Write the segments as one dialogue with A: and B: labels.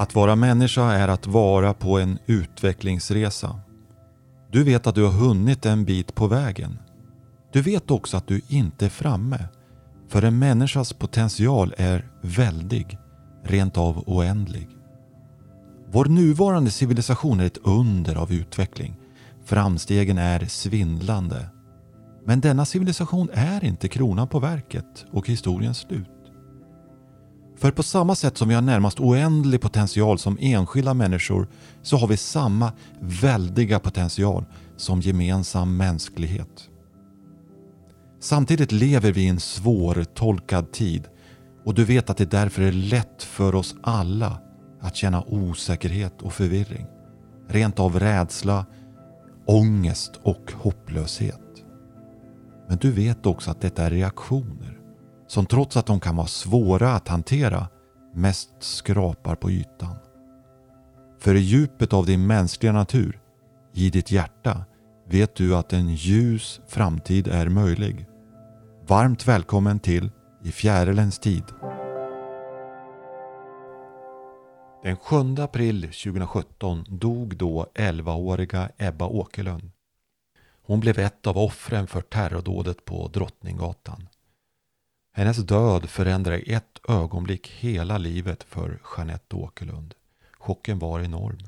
A: Att vara människa är att vara på en utvecklingsresa. Du vet att du har hunnit en bit på vägen. Du vet också att du inte är framme. För en människas potential är väldig, rent av oändlig. Vår nuvarande civilisation är ett under av utveckling. Framstegen är svindlande. Men denna civilisation är inte kronan på verket och historiens slut. För på samma sätt som vi har närmast oändlig potential som enskilda människor så har vi samma väldiga potential som gemensam mänsklighet. Samtidigt lever vi i en svårtolkad tid och du vet att det därför är lätt för oss alla att känna osäkerhet och förvirring. Rent av rädsla, ångest och hopplöshet. Men du vet också att detta är reaktioner som trots att de kan vara svåra att hantera mest skrapar på ytan. För i djupet av din mänskliga natur, i ditt hjärta, vet du att en ljus framtid är möjlig. Varmt välkommen till I fjärilens tid. Den 7 april 2017 dog då 11-åriga Ebba Åkerlund. Hon blev ett av offren för terrordådet på Drottninggatan. Hennes död förändrade i ett ögonblick hela livet för Jeanette Åkerlund. Chocken var enorm.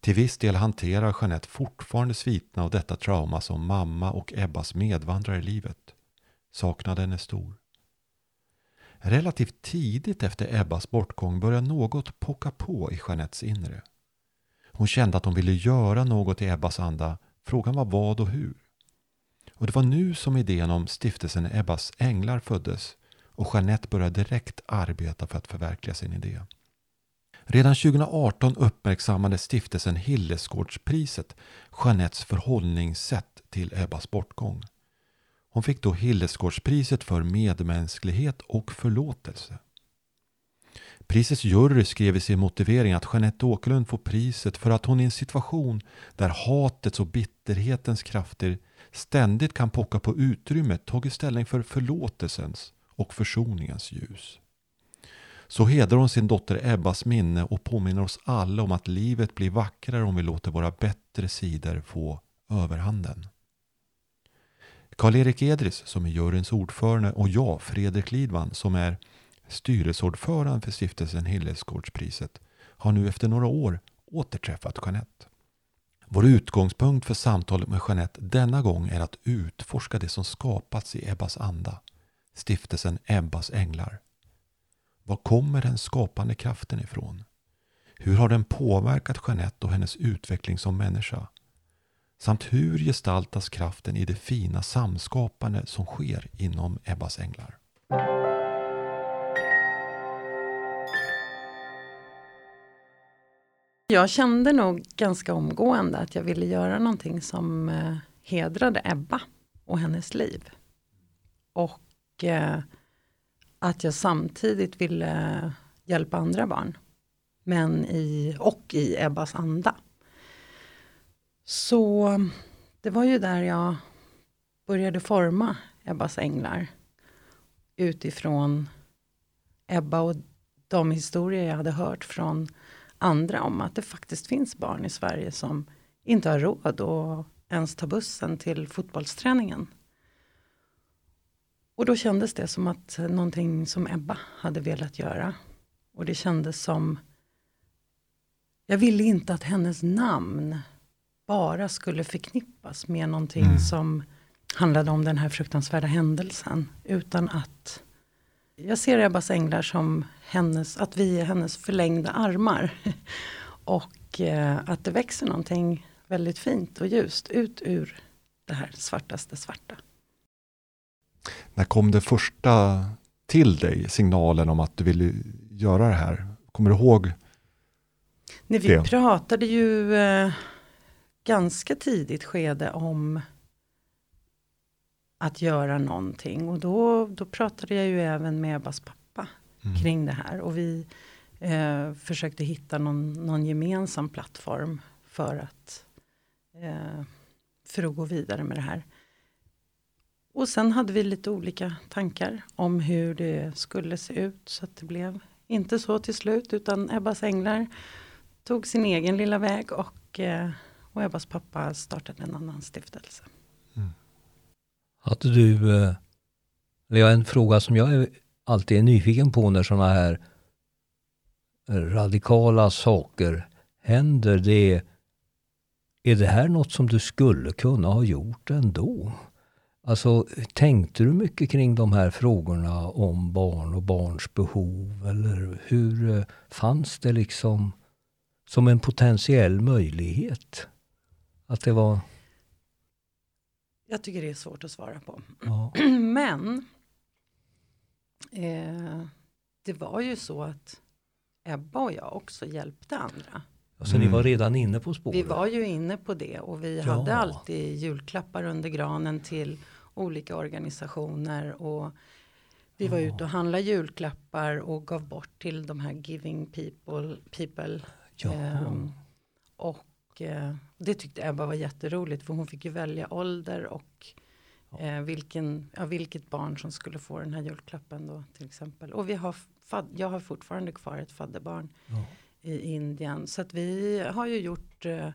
A: Till viss del hanterar Jeanette fortfarande sviterna av detta trauma som mamma och Ebbas medvandrare i livet. Saknaden är stor. Relativt tidigt efter Ebbas bortgång började något pocka på i Jeanettes inre. Hon kände att hon ville göra något i Ebbas anda. Frågan var vad och hur. Och det var nu som idén om stiftelsen Ebbas änglar föddes och Jeanette började direkt arbeta för att förverkliga sin idé. Redan 2018 uppmärksammade stiftelsen Hillesgårdspriset Jeanettes förhållningssätt till Ebbas bortgång. Hon fick då Hillesgårdspriset för medmänsklighet och förlåtelse. Prisets jury skrev i sin motivering att Jeanette Åkerlund får priset för att hon i en situation där hatets och bitterhetens krafter ständigt kan pocka på utrymmet tagit ställning för förlåtelsens och försoningens ljus. Så hedrar hon sin dotter Ebbas minne och påminner oss alla om att livet blir vackrare om vi låter våra bättre sidor få överhanden. Karl-Erik Edris som är juryns ordförande och jag, Fredrik Lidman, som är styrelseordförande för stiftelsen Hillesgårdspriset, har nu efter några år återträffat Jeanette. Vår utgångspunkt för samtalet med Jeanette denna gång är att utforska det som skapats i Ebbas anda, stiftelsen Ebbas änglar. Var kommer den skapande kraften ifrån? Hur har den påverkat Jeanette och hennes utveckling som människa? Samt hur gestaltas kraften i det fina samskapande som sker inom Ebbas änglar?
B: Jag kände nog ganska omgående att jag ville göra någonting som eh, hedrade Ebba och hennes liv. Och eh, att jag samtidigt ville hjälpa andra barn. Men i, och i Ebbas anda. Så det var ju där jag började forma Ebbas änglar. Utifrån Ebba och de historier jag hade hört från andra om att det faktiskt finns barn i Sverige som inte har råd att ens ta bussen till fotbollsträningen. Och då kändes det som att någonting som Ebba hade velat göra. Och det kändes som jag ville inte att hennes namn bara skulle förknippas med någonting mm. som handlade om den här fruktansvärda händelsen. Utan att jag ser Ebbas änglar som hennes, att vi är hennes förlängda armar. och eh, att det växer någonting väldigt fint och ljust ut ur det här svartaste svarta.
A: När kom det första till dig, signalen om att du ville göra det här? Kommer du ihåg
B: Nej, Vi det? pratade ju eh, ganska tidigt skede om att göra någonting. Och då, då pratade jag ju även med Ebbas pappa mm. kring det här. Och vi eh, försökte hitta någon, någon, gemensam plattform för att, eh, för att gå vidare med det här. Och sen hade vi lite olika tankar om hur det skulle se ut. Så att det blev inte så till slut utan Ebbas änglar tog sin egen lilla väg och, eh, och Ebbas pappa startade en annan stiftelse.
C: Att du, eh, eller jag en fråga som jag alltid är nyfiken på när sådana här radikala saker händer. Det är är det här något som du skulle kunna ha gjort ändå? Alltså, tänkte du mycket kring de här frågorna om barn och barns behov? Eller hur eh, fanns det liksom som en potentiell möjlighet? Att det var...
B: Jag tycker det är svårt att svara på.
C: Ja.
B: Men eh, det var ju så att Ebba och jag också hjälpte andra.
C: Alltså mm. ni var redan inne på spåret?
B: Vi var ju inne på det och vi ja. hade alltid julklappar under granen till olika organisationer och vi var ja. ute och handlade julklappar och gav bort till de här giving people. people. Ja. Um, och uh, det tyckte Ebba var jätteroligt för hon fick ju välja ålder och uh, vilken, ja, vilket barn som skulle få den här julklappen då till exempel. Och vi har, jag har fortfarande kvar ett fadderbarn i Indien. Så att vi har ju gjort uh,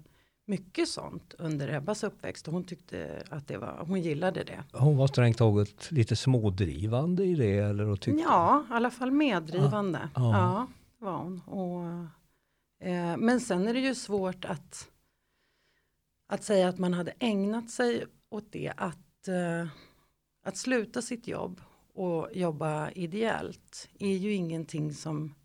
B: mycket sånt under Ebbas uppväxt och hon tyckte att det var, hon gillade det.
C: Hon var strängt taget lite smådrivande i det eller? Och tyckte...
B: Ja, i alla fall meddrivande. Ah, ah. Ja, var hon. Och, eh, men sen är det ju svårt att, att säga att man hade ägnat sig åt det. Att, eh, att sluta sitt jobb och jobba ideellt är ju ingenting som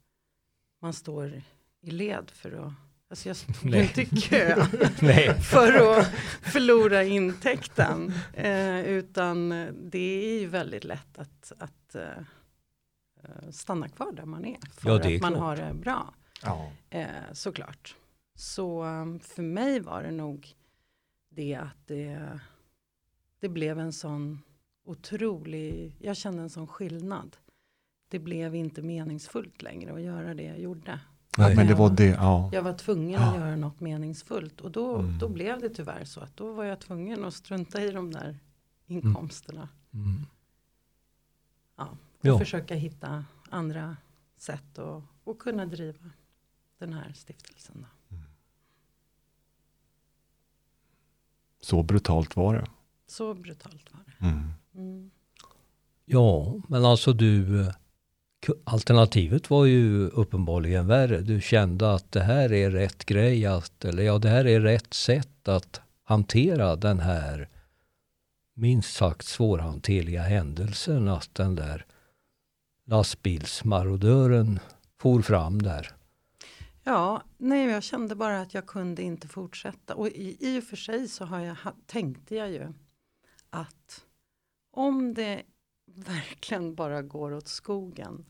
B: man står i led för att Alltså jag stod inte i kö för att förlora intäkten. Eh, utan det är ju väldigt lätt att, att uh, stanna kvar där man är. För ja, att man klart. har det bra. Ja. Eh, såklart. Så um, för mig var det nog det att det, det blev en sån otrolig, jag kände en sån skillnad. Det blev inte meningsfullt längre att göra det jag gjorde.
A: Nej. Men det var det, ja.
B: Jag var tvungen att göra något meningsfullt. Och då, mm. då blev det tyvärr så att då var jag tvungen att strunta i de där inkomsterna. Mm. mm. Ja, och ja. försöka hitta andra sätt att kunna driva den här stiftelsen. Mm.
A: Så brutalt var det.
B: Så brutalt var det. Mm. Mm.
C: Ja, men alltså du Alternativet var ju uppenbarligen värre. Du kände att det här är rätt grej, att, eller ja, det här är rätt sätt att hantera den här minst sagt svårhanterliga händelsen att den där lastbilsmarodören for fram där.
B: Ja, nej, jag kände bara att jag kunde inte fortsätta. Och i, i och för sig så har jag, tänkte jag ju att om det verkligen bara går åt skogen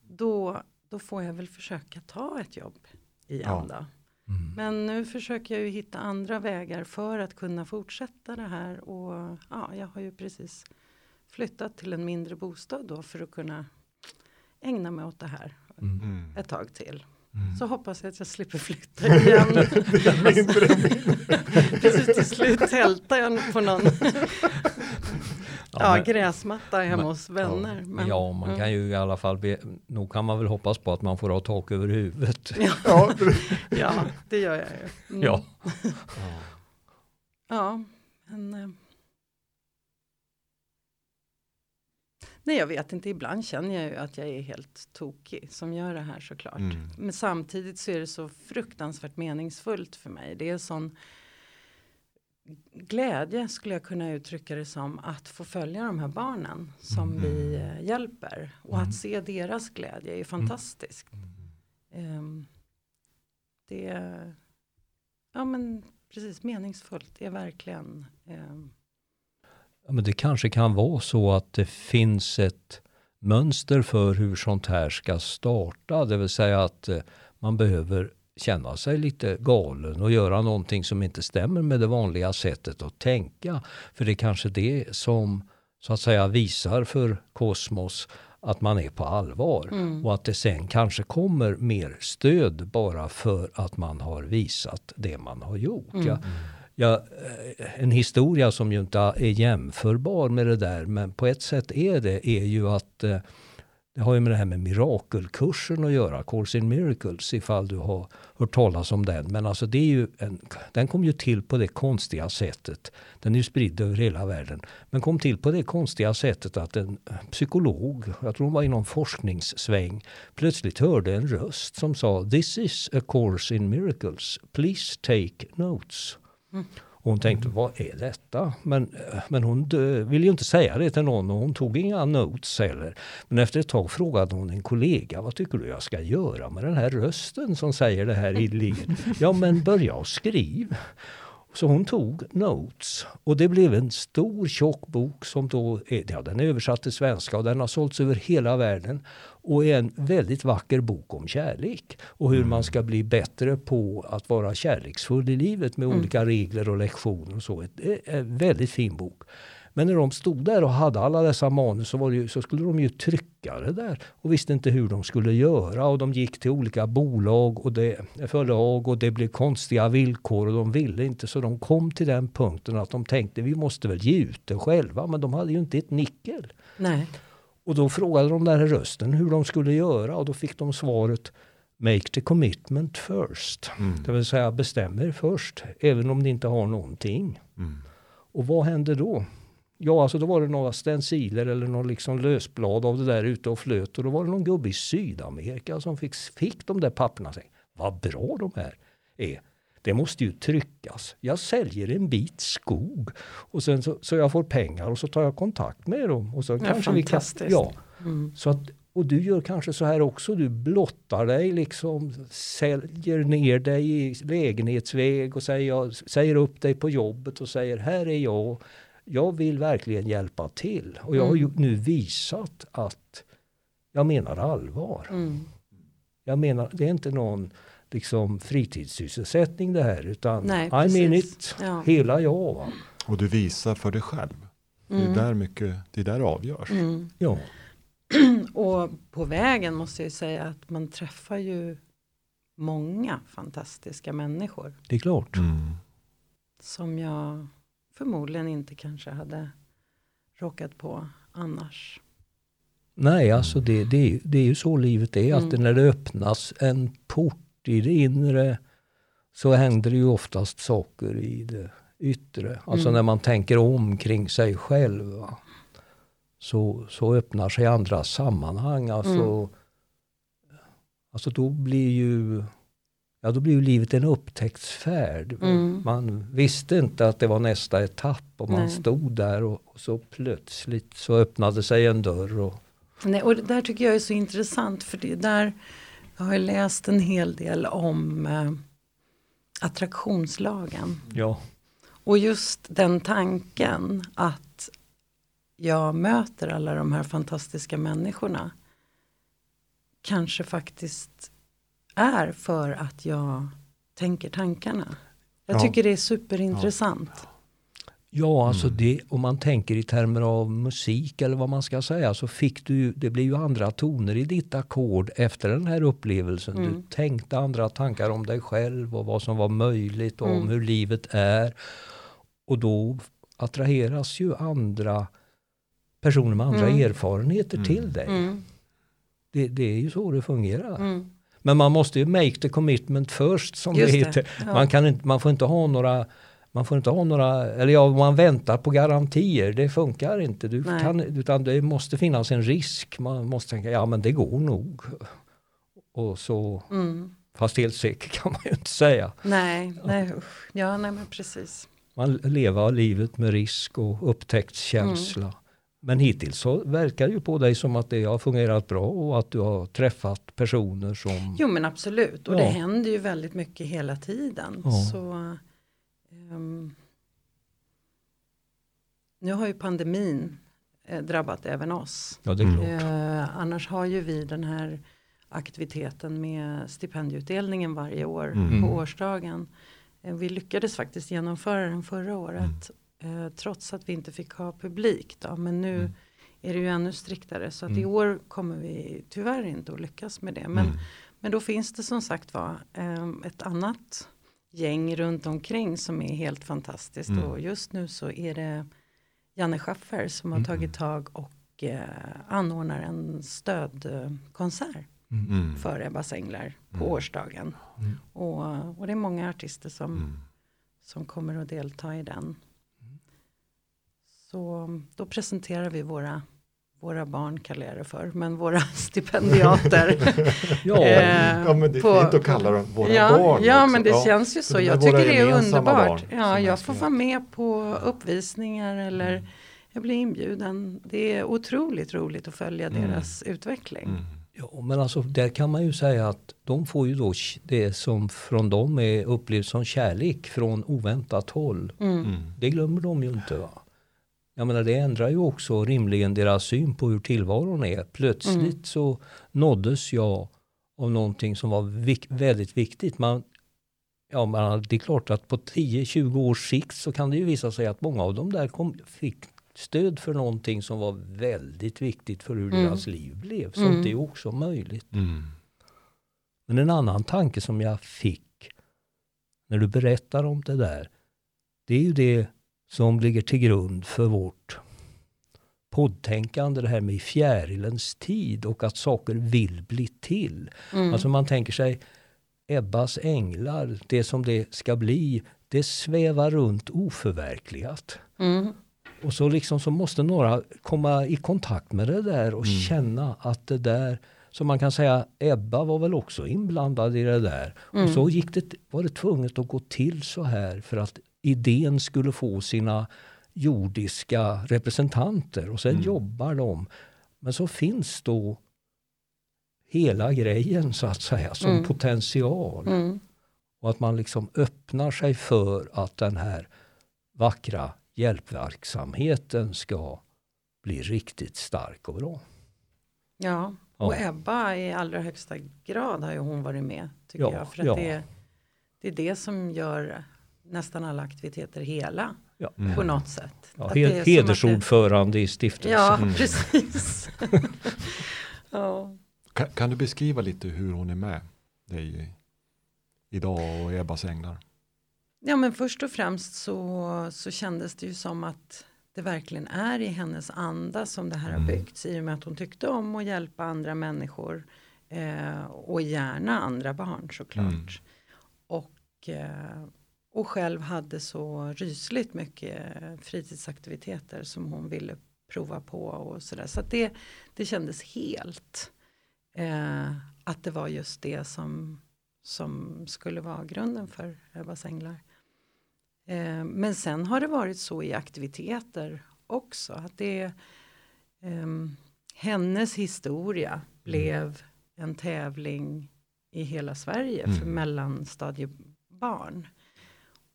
B: då, då får jag väl försöka ta ett jobb igen ja. Mm. Men nu försöker jag ju hitta andra vägar för att kunna fortsätta det här. Och ja, jag har ju precis flyttat till en mindre bostad då för att kunna ägna mig åt det här mm. ett tag till. Mm. Så hoppas jag att jag slipper flytta igen. Precis till slut tältar jag på någon ja, men, gräsmatta hemma men, hos vänner.
C: Ja, men, ja man mm. kan ju i alla fall, be, nog kan man väl hoppas på att man får ha tak över huvudet.
B: Ja, ja det gör jag ju. Mm.
C: Ja.
B: ja, men... nej, jag vet inte. Ibland känner jag ju att jag är helt tokig som gör det här såklart. Mm. Men samtidigt så är det så fruktansvärt meningsfullt för mig. Det är sån glädje skulle jag kunna uttrycka det som att få följa de här barnen som mm. vi eh, hjälper och mm. att se deras glädje är fantastiskt. Mm. Um, det är ja men precis meningsfullt, det är verkligen um,
C: men det kanske kan vara så att det finns ett mönster för hur sånt här ska starta, det vill säga att eh, man behöver känna sig lite galen och göra någonting som inte stämmer med det vanliga sättet att tänka. För det är kanske det som så att säga visar för kosmos att man är på allvar mm. och att det sen kanske kommer mer stöd bara för att man har visat det man har gjort. Mm. Jag, ja, eh, en historia som ju inte är jämförbar med det där men på ett sätt är det är ju att eh, det har ju med det här med mirakelkursen att göra, Course in Miracles, ifall du har hört talas om den. Men alltså det är ju en, den kom ju till på det konstiga sättet. Den är ju spridd över hela världen. Men kom till på det konstiga sättet att en psykolog, jag tror hon var i någon forskningssväng, plötsligt hörde en röst som sa This is a course in miracles. Please take notes. Mm. Och hon tänkte, vad är detta? Men, men hon ville ju inte säga det till någon och hon tog inga notes heller. Men efter ett tag frågade hon en kollega, vad tycker du jag ska göra med den här rösten som säger det här ideligen? ja men börja och skriv. Så hon tog notes och det blev en stor tjock bok som då ja, den är översatt till svenska och den har sålts över hela världen och är en väldigt vacker bok om kärlek och hur mm. man ska bli bättre på att vara kärleksfull i livet med mm. olika regler och lektioner och så. Det är en väldigt fin bok. Men när de stod där och hade alla dessa manus så, ju, så, skulle de ju trycka det där och visste inte hur de skulle göra och de gick till olika bolag och det, förlag och det blev konstiga villkor och de ville inte så de kom till den punkten att de tänkte vi måste väl ge ut det själva men de hade ju inte ett nickel.
B: Nej.
C: Och då frågade de den här rösten hur de skulle göra och då fick de svaret Make the commitment first. Mm. Det vill säga bestäm er först, även om ni inte har någonting. Mm. Och vad händer då? Ja, alltså då var det några stenciler eller någon liksom lösblad av det där ute och flöt. Och då var det någon gubbe i Sydamerika som fick, fick de där papperna. Vad bra de här är. Det måste ju tryckas. Jag säljer en bit skog och sen så, så jag får pengar och så tar jag kontakt med dem. Och så
B: ja, kanske vi kan,
C: ja, mm. så att, och du gör kanske så här också. Du blottar dig, liksom säljer ner dig i lägenhetsväg och säger, säger upp dig på jobbet och säger här är jag. Jag vill verkligen hjälpa till. Och jag har ju mm. nu visat att jag menar allvar. Mm. Jag menar, det är inte någon liksom fritidssysselsättning det här utan Nej, I mean it, ja. hela jag. Va?
A: Och du visar för dig själv. Mm. Det är mm. där mycket, det är där avgörs. Mm.
C: Ja.
B: och på vägen måste jag säga att man träffar ju många fantastiska människor.
C: Det är klart. Mm.
B: Som jag förmodligen inte kanske hade råkat på annars.
C: Nej, alltså det, det, det är ju så livet är. Att mm. när det öppnas en port i det inre så händer det ju oftast saker i det yttre. Alltså mm. när man tänker om kring sig själv. Så, så öppnar sig andra sammanhang. Alltså, mm. alltså då blir ju Ja, då blir ju livet en upptäcktsfärd. Mm. Man visste inte att det var nästa etapp och man Nej. stod där och, och, så plötsligt så öppnade sig en dörr. Och...
B: Nej, och det där tycker jag är så intressant för det där jag har läst en hel del om eh, attraktionslagen.
C: Ja.
B: Och just den tanken att jag möter alla de här fantastiska människorna. Kanske faktiskt är för att jag tänker tankarna. Jag ja. tycker det är superintressant. Ja.
C: Ja, alltså mm. det, om man tänker i termer av musik eller vad man ska säga så fick du, det blir ju andra toner i ditt ackord efter den här upplevelsen. Mm. Du tänkte andra tankar om dig själv och vad som var möjligt och mm. om hur livet är. Och då attraheras ju andra personer med andra mm. erfarenheter mm. till dig. Mm. Det, det, är ju så det fungerar. Men man måste ju make the commitment först som Just det heter. Ja. Man, kan inte, man får inte ha några man får inte ha några, eller ja, man väntar på garantier. Det funkar inte. Du kan, utan det måste finnas en risk. Man måste tänka, ja men det går nog. Och så, mm. fast helt säker kan man ju inte säga.
B: Nej, nej, ja, nej men precis.
C: Man lever livet med risk och upptäcktskänsla. Mm. Men hittills så verkar det ju på dig som att det har fungerat bra och att du har träffat personer som...
B: Jo men absolut och ja. det händer ju väldigt mycket hela tiden. Ja. Så Um, nu har ju pandemin eh, drabbat även oss.
C: Ja, det är klart.
B: Eh, annars har ju vi den här aktiviteten med stipendieutdelningen varje år mm. på årsdagen. Eh, vi lyckades faktiskt genomföra den förra året mm. Eh, trots att vi inte fick ha publik. Då. Men nu mm. är det ju ännu striktare så att i mm. år kommer vi tyvärr inte att lyckas med det. Men, mm. men då finns det som sagt var eh, ett annat gäng runt omkring som är helt fantastiskt. Mm. Och just nu så är det Janne Schaffer som har mm. tagit tag och eh, anordnar en stödkonsert
A: Mm.
B: för Ebbas Änglar på
A: Mm.
B: årsdagen.
C: Mm.
B: Och, och det är många artister som,
A: Mm.
B: som kommer att delta i den. Så då presenterar vi våra, våra barn kallar jag det för, men våra stipendiater.
C: Ja,
B: Eh,
A: Ja men det är
B: på-
A: fint att kalla dem våra
B: ja,
A: barn
B: Ja
A: också.
B: men det
A: Ja.
B: känns ju så. Jag tycker det är underbart. Ja, jag får vara med på uppvisningar eller
A: Mm.
B: jag blir inbjuden. Det är otroligt roligt att följa
A: Mm.
B: deras utveckling.
A: Mm.
C: ja, men alltså där kan man ju säga att de får ju då det som från dem är upplevt som kärlek från oväntat håll.
B: Mm.
A: Mm.
C: Det glömmer de ju inte. Va? Jag menar det ändrar ju också rimligen deras syn på hur tillvaron är. Plötsligt
B: Mm.
C: så nåddes jag av någonting som var vik- väldigt viktigt. Man, ja, men det är klart att på 10-20 års sikt så kan det ju visa sig att många av dem där kom, fick stöd för någonting som var väldigt viktigt för hur
B: Mm.
C: deras liv blev. Sånt
B: Mm.
C: är också möjligt.
A: Mm.
C: Men en annan tanke som jag fick när du berättar om det där. Det är ju det som ligger till grund för vårt poddtänkande. Det här med i fjärilens tid och att saker vill bli till.
B: Mm.
C: Alltså man tänker sig Ebbas änglar, det som det ska bli, det svävar runt oförverkligat.
B: Mm.
C: Och så liksom så måste några komma i kontakt med det där och
A: Mm.
C: känna att det där, som man kan säga, Ebba var väl också inblandad i det där.
B: Mm.
C: Och så gick det, var det tvunget att gå till så här för att idén skulle få sina jordiska representanter och sen
A: Mm.
C: jobbar de. Men så finns då hela grejen så att säga som
B: Mm.
C: potential.
B: Mm.
C: Och att man liksom öppnar sig för att den här vackra hjälpverksamheten ska bli riktigt stark och bra.
B: Ja,
C: Ja.
B: och Ebba i allra högsta grad har ju hon varit med tycker
C: Ja,
B: jag. För att
C: ja.
B: det, det är det som gör nästan alla aktiviteter hela
C: Ja.
A: Mm.
B: på något sätt.
C: Ja,
B: Att det är
C: he-
B: att det-
C: hedersordförande i stiftelsen.
B: Ja,
A: Mm.
B: precis. ja.
A: Kan, kan du beskriva lite hur hon är med dig i- idag och Ebbas änglar?
B: ja, men först och främst så, så kändes det ju som att det verkligen är i hennes anda som det här
A: Mm.
B: har byggts i och med att hon tyckte om att hjälpa andra människor eh, och gärna andra barn såklart.
A: Mm.
B: Och, eh, och själv hade så rysligt mycket fritidsaktiviteter som hon ville prova på och sådär. Så att det, det kändes helt eh, att det var just det som, som skulle vara grunden för Ebbas änglar. Eh, men sen har det varit så i aktiviteter också. Att det, ehm, hennes historia blev en tävling i hela Sverige för
A: Mm.
B: mellanstadiebarn.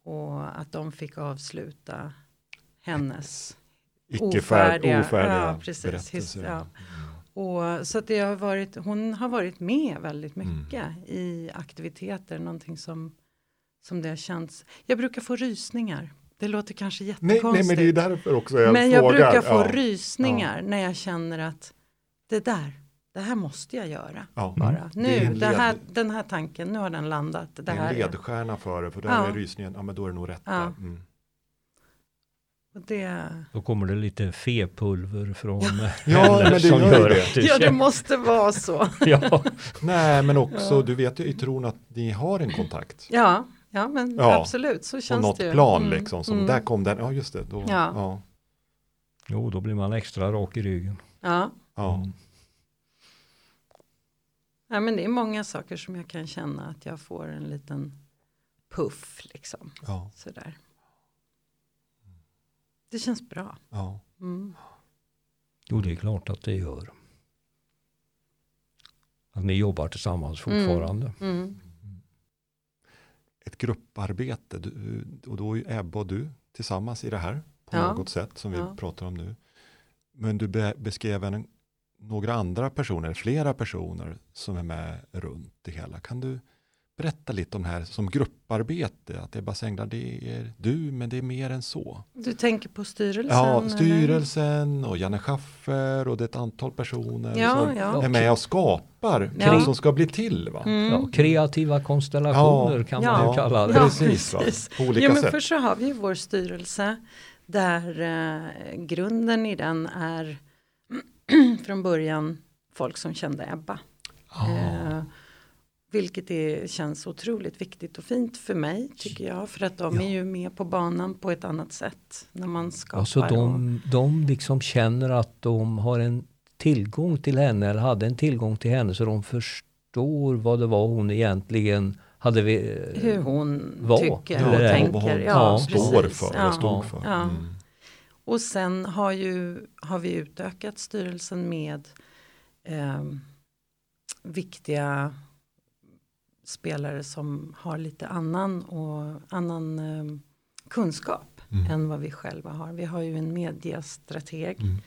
B: Och att de fick avsluta hennes. Ofärdiga.
A: ofärdiga
B: Ja, precis. His- ja.
A: Mm.
B: Och, så att det har varit, hon har varit med väldigt
A: Mm.
B: mycket i aktiviteter. Någonting som, som det har känts. Jag brukar få rysningar. Det låter kanske
A: Nej,
B: jättekonstigt.
A: nej, men det är därför också jag
B: Men jag
A: frågar.
B: brukar få
A: ja.
B: rysningar när jag känner att det där, det här måste jag göra.
A: Ja.
B: Bara.
A: Det är
B: Nu, det här,
A: led-
B: den här tanken, nu har den landat. Det
A: Det är
B: här
A: en
B: är.
A: ledstjärna för det, för där
B: Ja.
A: är rysningen, ja men då är det nog rätt
B: Ja.
A: Mm.
B: Och det,
C: Då kommer det lite fepulver från
A: Ja, men det
C: som
A: gör det.
C: du
B: ja, det måste vara så.
C: ja.
A: Nej, men också,
B: Ja.
A: du vet ju i tron att ni har en kontakt.
B: Ja, ja men
A: Ja,
B: absolut så
A: På
B: känns
A: något
B: det ju.
A: plan
B: Mm,
A: liksom, som
B: mm.
A: där kom den, ja just det. Då,
B: Ja.
A: ja.
C: Jo, då blir man extra rak i ryggen.
B: Ja,
A: ja.
C: Mm.
B: Ja, men det är många saker som jag kan känna att jag får en liten puff liksom.
A: ja,
B: Sådär. Det känns bra.
A: ja.
B: Mm.
C: Jo, det är klart att det gör. Att ni jobbar tillsammans fortfarande.
B: Mm.
A: Ett grupparbete, du, och då är Ebba och du tillsammans i det här på
B: Ja.
A: något sätt som vi
B: Ja.
A: pratar om nu. Men du be, beskrev en, några andra personer, flera personer som är med runt det hela. Kan du berätta lite om det här som grupparbete? Att Ebbas änglar, det är du, men det är mer än så.
B: Du tänker på styrelsen?
A: Ja,
B: eller?
A: styrelsen och Janne Schaffer och det är ett antal personer
B: Ja,
A: som
B: ja.
A: är med och skapar
B: Ja.
A: det som ska bli till. Va?
B: Mm.
C: Ja, kreativa konstellationer
A: Ja.
C: kan man
B: Ja.
C: ju kalla det.
B: Ja,
A: precis, va?
B: precis.
A: på olika
B: Ja, men
A: sätt.
B: först så har vi vår styrelse där eh, grunden i den är från början folk som kände Ebba.
C: Ah.
B: Eh, vilket är, känns otroligt viktigt och fint för mig tycker jag. För att de
C: Ja.
B: är ju med på banan på ett annat sätt. När man skapar.
C: Alltså
B: och-
C: de, de liksom känner att de har en tillgång till henne eller hade en tillgång till henne så de förstår vad det var hon egentligen hade vi,
B: hur hon
C: Var,
B: tycker
C: eller
B: och tänker.
A: vad hon
B: ja,
A: står
B: precis.
A: för.
B: Ja.
A: stod för.
B: Ja.
A: Mm.
B: Och sen har, ju, har vi utökat styrelsen med eh, viktiga spelare som har lite annan, och, annan eh, kunskap
A: Mm.
B: än vad vi själva har. Vi har ju en mediastrateg
A: Mm.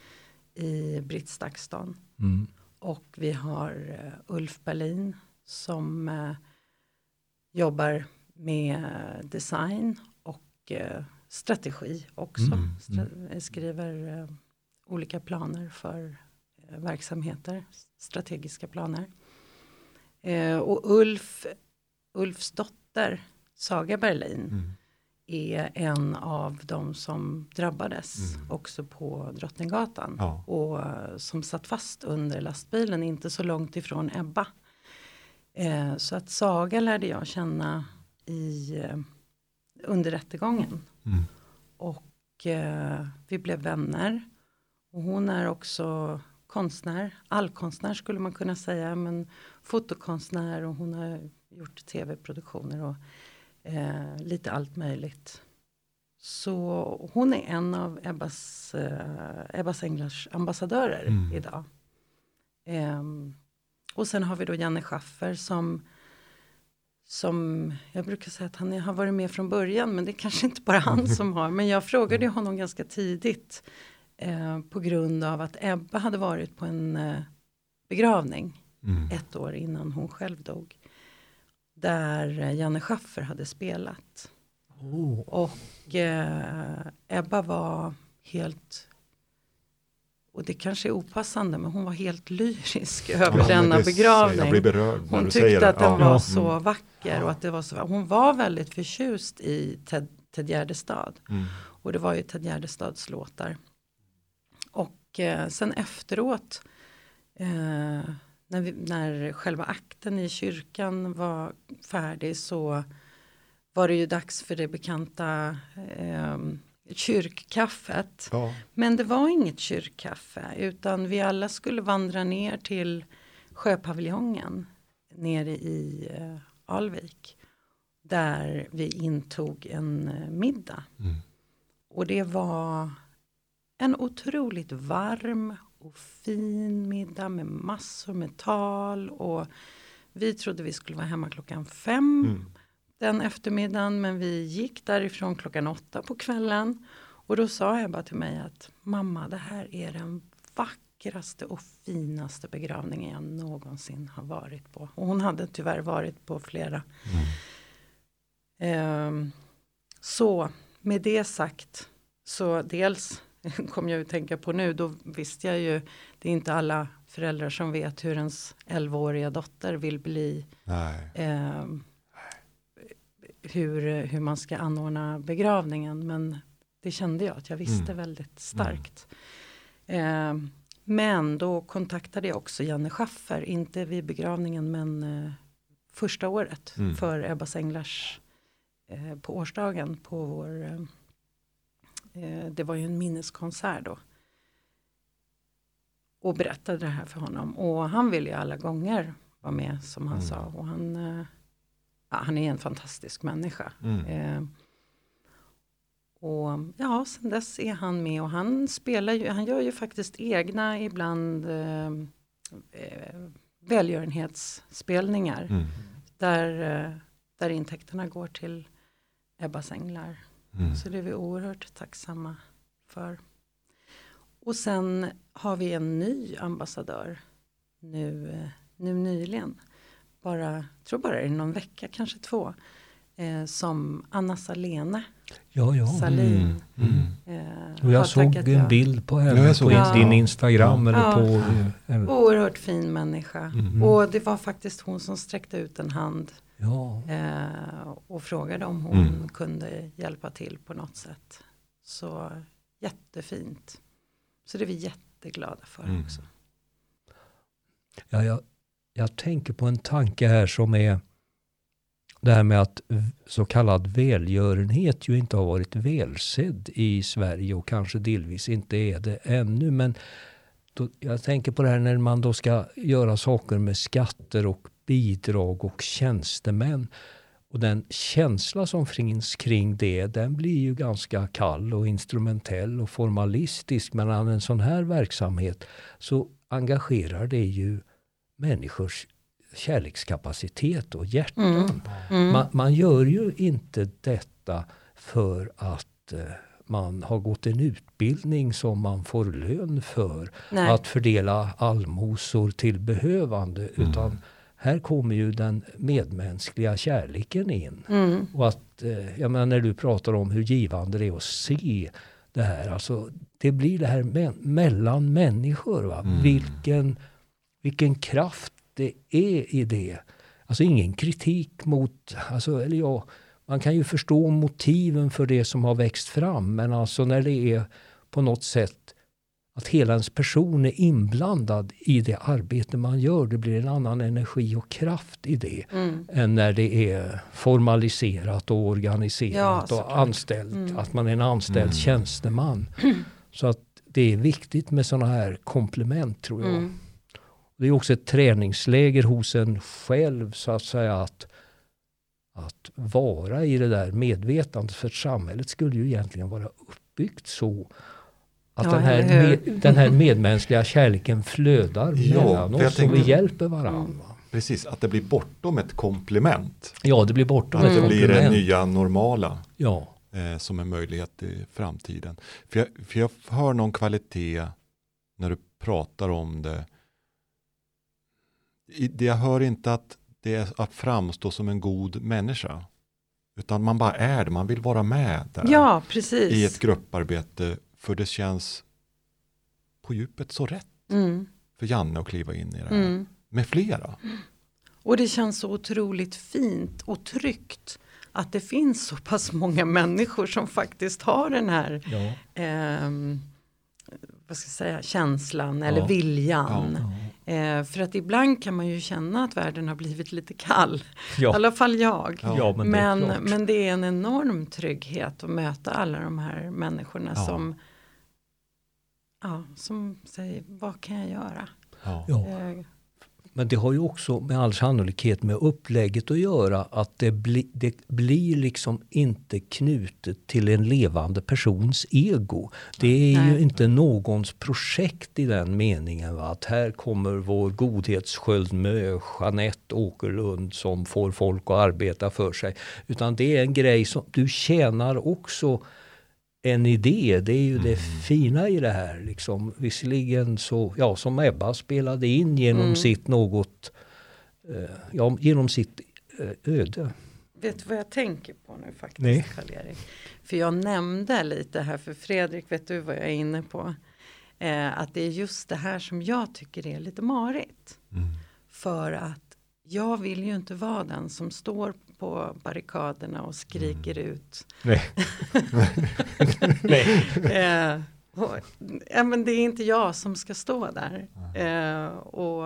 B: i Britt Stakston
C: mm,
B: och vi har eh, Ulf Berlin som eh, jobbar med design och eh, strategi också.
A: Mm,
B: eh, skriver eh, olika planer för eh, verksamheter, strategiska planer. Eh, och Ulf, Ulfs dotter, Saga Berlin,
A: Mm.
B: är en av de som drabbades
A: Mm.
B: också på Drottninggatan.
A: Ja.
B: Och eh, som satt fast under lastbilen, inte så långt ifrån Ebba. Eh, så att Saga lärde jag känna i, eh, under rättegången.
A: Mm.
B: Och eh, vi blev vänner. Och hon är också konstnär, allkonstnär skulle man kunna säga, men fotokonstnär och hon har gjort tv-produktioner och eh, lite allt möjligt. Så hon är en av Ebbas, eh, Ebbas Änglars ambassadörer
A: Mm.
B: idag. Ehm, och sen har vi då Janne Schaffer som som jag brukar säga att han har varit med från början men det är kanske inte bara han som har. Men jag frågade ju honom ganska tidigt eh, på grund av att Ebba hade varit på en eh, begravning
A: Mm.
B: ett år innan hon själv dog. Där eh, Janne Schaffer hade spelat.
C: oh,
B: Och eh, Ebba var helt, och det kanske är opassande, men hon var helt lyrisk över
A: Ja,
B: denna
A: det-
B: begravning. Hon tyckte att den
A: Ja.
B: var
A: Mm.
B: så vacker och att det var så, hon var väldigt förtjust i Ted, Ted Gärdestad.
A: Mm.
B: Och det var ju Ted Gärdestads låtar. Och eh, sen efteråt, eh, när, vi, när själva akten i kyrkan var färdig så var det ju dags för det bekanta eh, kyrkkaffet.
A: Ja.
B: Men det var inget kyrkkaffe utan vi alla skulle vandra ner till sjöpaviljongen nere i eh, Alvik. Där vi intog en eh, middag.
A: Mm.
B: Och det var en otroligt varm och fin middag med massor med tal. Och vi trodde vi skulle vara hemma klockan fem
A: Mm.
B: Den eftermiddagen. Men vi gick därifrån klockan åtta på kvällen. Och då sa Ebba till mig att mamma det här är den vackraste och finaste begravningen jag någonsin har varit på. Och hon hade tyvärr varit på flera.
A: Mm.
B: Ehm, så med det sagt så dels kom jag att tänka på nu, då visste jag ju, det är inte alla föräldrar som vet hur ens 11-åriga dotter vill bli,
A: Nej.
B: Hur, hur man ska anordna begravningen, men det kände jag att jag visste
A: Mm.
B: väldigt starkt. Ehm, men då kontaktade jag också Janne Schaffer, inte vid begravningen men eh, första året
A: Mm.
B: för Ebbas Änglars eh, på årsdagen på vår, eh, eh, det var ju en minneskonsert då. Och berättade det här för honom och han ville ju alla gånger vara med som han
A: Mm.
B: sa och han, eh, han är en fantastisk människa.
A: Mm.
B: Eh, och ja, sen dess är han med och han spelar ju, han gör ju faktiskt egna ibland eh, eh, välgörenhetsspelningar
A: Mm.
B: där, eh, där intäkterna går till Ebbas Änglar.
A: Mm.
B: Så det är vi oerhört tacksamma för. Och sen har vi en ny ambassadör nu, eh, nu nyligen. Bara, jag tror bara det är någon vecka, kanske två. Eh, som Anna Salene
C: ja, ja.
B: Salin.
A: Mm.
B: Eh,
C: Och
B: har
C: jag såg en
B: ja.
C: bild på henne
A: Ja, jag
C: på
B: det.
C: din
B: Ja.
C: Instagram eller
B: Ja.
C: på... eh,
B: Oerhört fin människa.
A: Mm.
B: Och det var faktiskt hon som sträckte ut en hand
C: Ja,
B: eh, och frågade om hon
A: Mm.
B: kunde hjälpa till på något sätt. Så jättefint. Så det är vi jätteglada för
A: Mm.
B: också.
C: Ja, jag, jag tänker på en tanke här som är det här med att så kallad välgörenhet ju inte har varit välsedd i Sverige och kanske delvis inte är det ännu. Men då, jag tänker på det här när man då ska göra saker med skatter och bidrag och tjänstemän. Och den känsla som finns kring det, den blir ju ganska kall och instrumentell och formalistisk. Men en sån här verksamhet så engagerar det ju människors kärlekskapacitet och hjärtan.
B: Mm.
C: Man, man gör ju inte detta för att eh, man har gått en utbildning som man får lön för.
B: Nej.
C: Att fördela allmosor till behövande. Utan här kommer ju den medmänskliga kärleken in.
B: Mm.
C: Och att, eh, jag menar när du pratar om hur givande det är att se det här. Alltså, det blir det här me- mellan människor. Va?
A: Mm.
C: Vilken, vilken kraft det är i det. Alltså ingen kritik mot, alltså, eller ja, man kan ju förstå motiven för det som har växt fram. Men alltså när det är på något sätt att hela ens person är inblandad i det arbete man gör. Det blir en annan energi och kraft i det
B: Mm.
C: än när det är formaliserat och organiserat
B: Ja,
C: och anställt.
B: Mm.
C: Att man är en anställd
A: Mm.
C: tjänsteman. Så att det är viktigt med sådana här komplement tror jag.
B: Mm.
C: Det är också ett träningsläger hos en själv så att säga att, att vara i det där medvetandet. För samhället skulle ju egentligen vara uppbyggt så att
B: Ja,
C: den, här med, den här medmänskliga kärleken flödar
A: Ja,
C: mellan oss och vi
A: tänkte-
C: hjälper varandra.
B: Mm.
A: Precis, att det blir bortom ett komplement.
C: Ja, det blir bortom
A: Att
C: ett
A: det blir det
C: komplement.
A: nya normala
C: Ja.
A: eh, som en möjlighet i framtiden. För jag, för jag hör någon kvalitet när du pratar om det. Det jag hör inte att det är att framstå som en god människa. Utan man bara är det, man vill vara med där.
B: Ja, precis.
A: I ett grupparbete. För det känns på djupet så rätt
B: Mm.
A: för Janne att kliva in i det här.
B: Mm.
A: Med flera.
B: Och det känns så otroligt fint och tryggt att det finns så pass många människor som faktiskt har den här
C: Ja.
B: ehm, vad ska jag säga, känslan eller
C: Ja.
B: viljan.
C: Ja.
B: Eh, för att ibland kan man ju känna att världen har blivit lite kall. I
C: Ja.
B: alla fall jag.
A: Ja.
C: men,
B: Men,
C: det är
B: men, det är en enorm trygghet att möta alla de här människorna
A: Ja.
B: som, ja, som säger vad kan jag göra?
A: Ja.
C: Ja.
B: Eh,
C: Men det har ju också med all sannolikhet med upplägget att göra att det, bli, det blir liksom inte knutet till en levande persons ego. Det är ju
B: Nej.
C: inte någons projekt i den meningen. Va? Att här kommer vår godhetssköldmö Jeanette Åkerlund som får folk att arbeta för sig. Utan det är en grej som du tjänar också en idé. Det är ju det fina i det här. Liksom. Visserligen så, ja som Ebba spelade in genom
B: Mm.
C: sitt något, eh, ja genom sitt eh, öde.
B: Vet du vad jag tänker på nu faktiskt
C: Nej.
B: Karl-Erik? För jag nämnde lite här för Fredrik, vet du vad jag är inne på? Eh, att det är just det här som jag tycker är lite marigt.
A: Mm.
B: För att jag vill ju inte vara den som står på barrikaderna och skriker ut.
C: Nej. Nej.
B: Eh, och, ja, men det är inte jag som ska stå där. Eh, och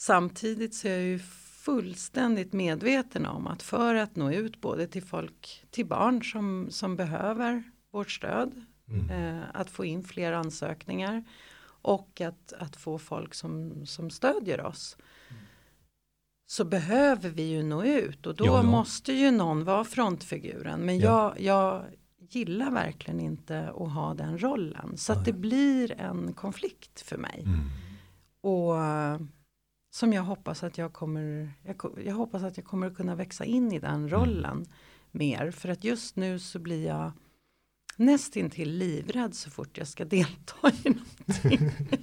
B: samtidigt så är jag ju fullständigt medveten om att för att nå ut både till folk, till barn som, som behöver vårt stöd,
C: Mm.
B: eh, att få in fler ansökningar och att, att få folk som, som stödjer oss. Så behöver vi ju nå ut och då
C: Ja, ja.
B: måste ju någon vara frontfiguren. Men
C: Ja.
B: jag, jag gillar verkligen inte att ha den rollen. Så att det blir en konflikt för mig.
A: Mm.
B: Och eh, som jag hoppas att jag kommer, jag, jag hoppas att jag kommer att kunna växa in i den rollen mer. För att just nu så blir jag nästintill livrädd så fort jag ska delta i någonting.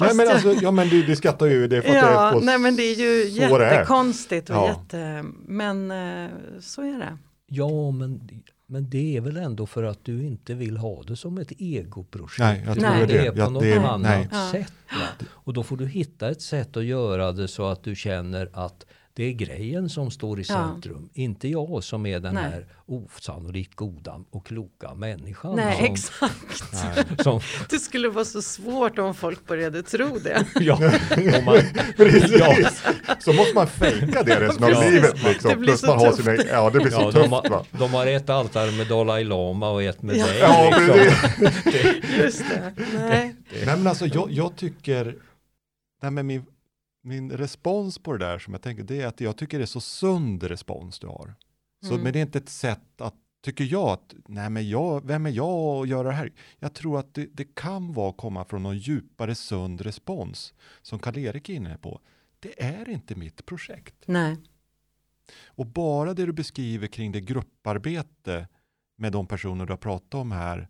A: Nej men alltså, ja men du, du skrattar ju, det är för att det
B: Ja,
A: är på
B: nej men det är ju
A: det är.
B: jättekonstigt och
A: Ja.
B: jätte, men eh, så är det.
C: Ja, men, men det är väl ändå för att du inte vill ha det som ett egoprojekt.
A: Nej, jag tror
B: Nej.
C: det är
A: det.
C: på
A: Ja,
C: något
A: det är,
C: annat
A: nej.
C: Sätt. Va? Och då får du hitta ett sätt att göra det så att du känner att det är grejen som står i
B: Ja.
C: centrum. Inte jag som är den
B: Nej.
C: här osannolikt goda och kloka människan.
B: Nej,
C: som,
B: exakt.
C: Nej, som,
B: Det skulle vara så svårt om folk började tro det.
C: ja, man,
D: Precis. Så måste man fejka det resten av
B: Precis.
D: livet
B: Det
D: liksom.
B: blir
D: Plus
B: så
D: man har
B: tufft.
D: sina, ja det blir så
C: ja,
D: tufft
C: de,
D: va.
C: har, de har ett altare med Dalai Lama och ett med
B: Ja.
C: dig.
D: Ja,
C: liksom.
D: precis.
B: Just det. Nej.
A: Nej men alltså jag, jag tycker, det här med min, min respons på det där som jag tänker, det är att jag tycker det är så sund respons du har. Så
B: Mm.
A: men det är inte ett sätt att, tycker jag, att nej men jag, vem är jag att göra det här? Jag tror att det, det kan vara komma från någon djupare sund respons som Karl-Erik är inne på. Det är inte mitt projekt.
B: Nej.
A: Och bara det du beskriver kring det grupparbete med de personer du har pratat om här,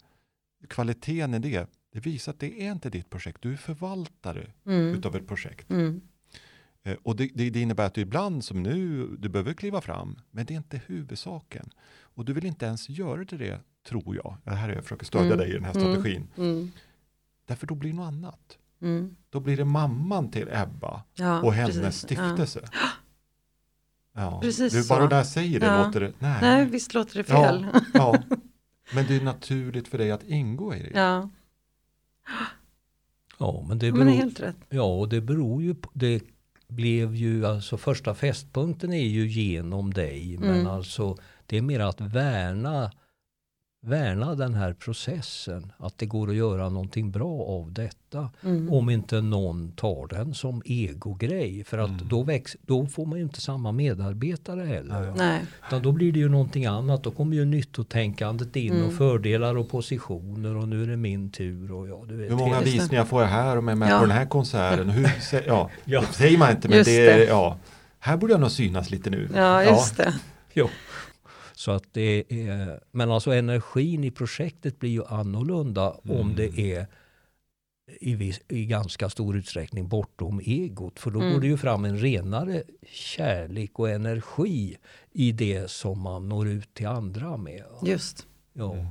A: kvaliteten i det, det visar att det är inte ditt projekt. Du är förvaltare
B: Mm.
A: utav ett projekt.
B: Mm.
A: Eh, Och det, det, det innebär att du ibland som nu, du behöver kliva fram, men det är inte huvudsaken. Och du vill inte ens göra det, det tror jag. Det här är jag försöker stödja
B: Mm.
A: dig i den här
B: Mm.
A: strategin.
B: Mm.
A: Därför då blir det något annat.
B: Mm.
A: Då blir det mamman till Ebba
B: Ja,
A: och hennes
B: precis.
A: stiftelse. Ja.
B: Precis
A: du, bara
B: så.
A: när jag säger det
B: Ja.
A: låter det, nej.
B: Ja. Nej, visst låter det fel.
A: Ja, ja. Men det är naturligt för dig att ingå i det.
B: Ja,
C: Ja, men det
B: men det är
C: beror,
B: helt rätt.
C: ja, och det beror ju på, det blev ju, alltså första fästpunkten är ju genom dig, men
B: Mm.
C: alltså det är mer att värna, värna den här processen, att det går att göra någonting bra av detta.
B: Mm.
C: Om inte någon tar den som egogrej, för att
A: Mm.
C: då, väx, då får man ju inte samma medarbetare heller.
B: Nej,
C: Utan då blir det ju någonting annat. Då kommer ju nyttotänkandet in
B: Mm.
C: och fördelar och positioner och nu är det min tur. Och ja, du vet,
A: Hur många visningar får jag här om jag är med
B: Ja.
A: på den här konserten? Hur, ja,
C: Ja.
A: Det säger man inte, men
B: Just
A: det, är-
B: det.
A: ja. Här borde jag nog synas lite nu.
B: ja just det.
C: Jo. Så att det är, men alltså energin i projektet blir ju annorlunda om
A: Mm.
C: det är i, viss, i ganska stor utsträckning bortom egot. För då
B: Mm.
C: går det ju fram en renare kärlek och energi i det som man når ut till andra med.
B: Just.
C: Ja.
A: Mm.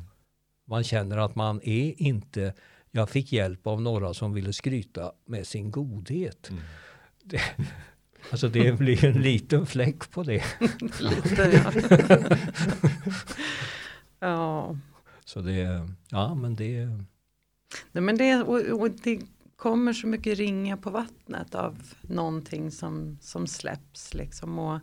C: Man känner att man är inte, jag fick hjälp av några som ville skryta med sin godhet.
A: Mm.
C: Det, alltså det blir en liten fläck på det.
B: Lite, ja. ja.
C: Så det, ja men det,
B: Nej, men det, och, och det kommer så mycket ringa på vattnet av någonting som, som släpps. Liksom. Och,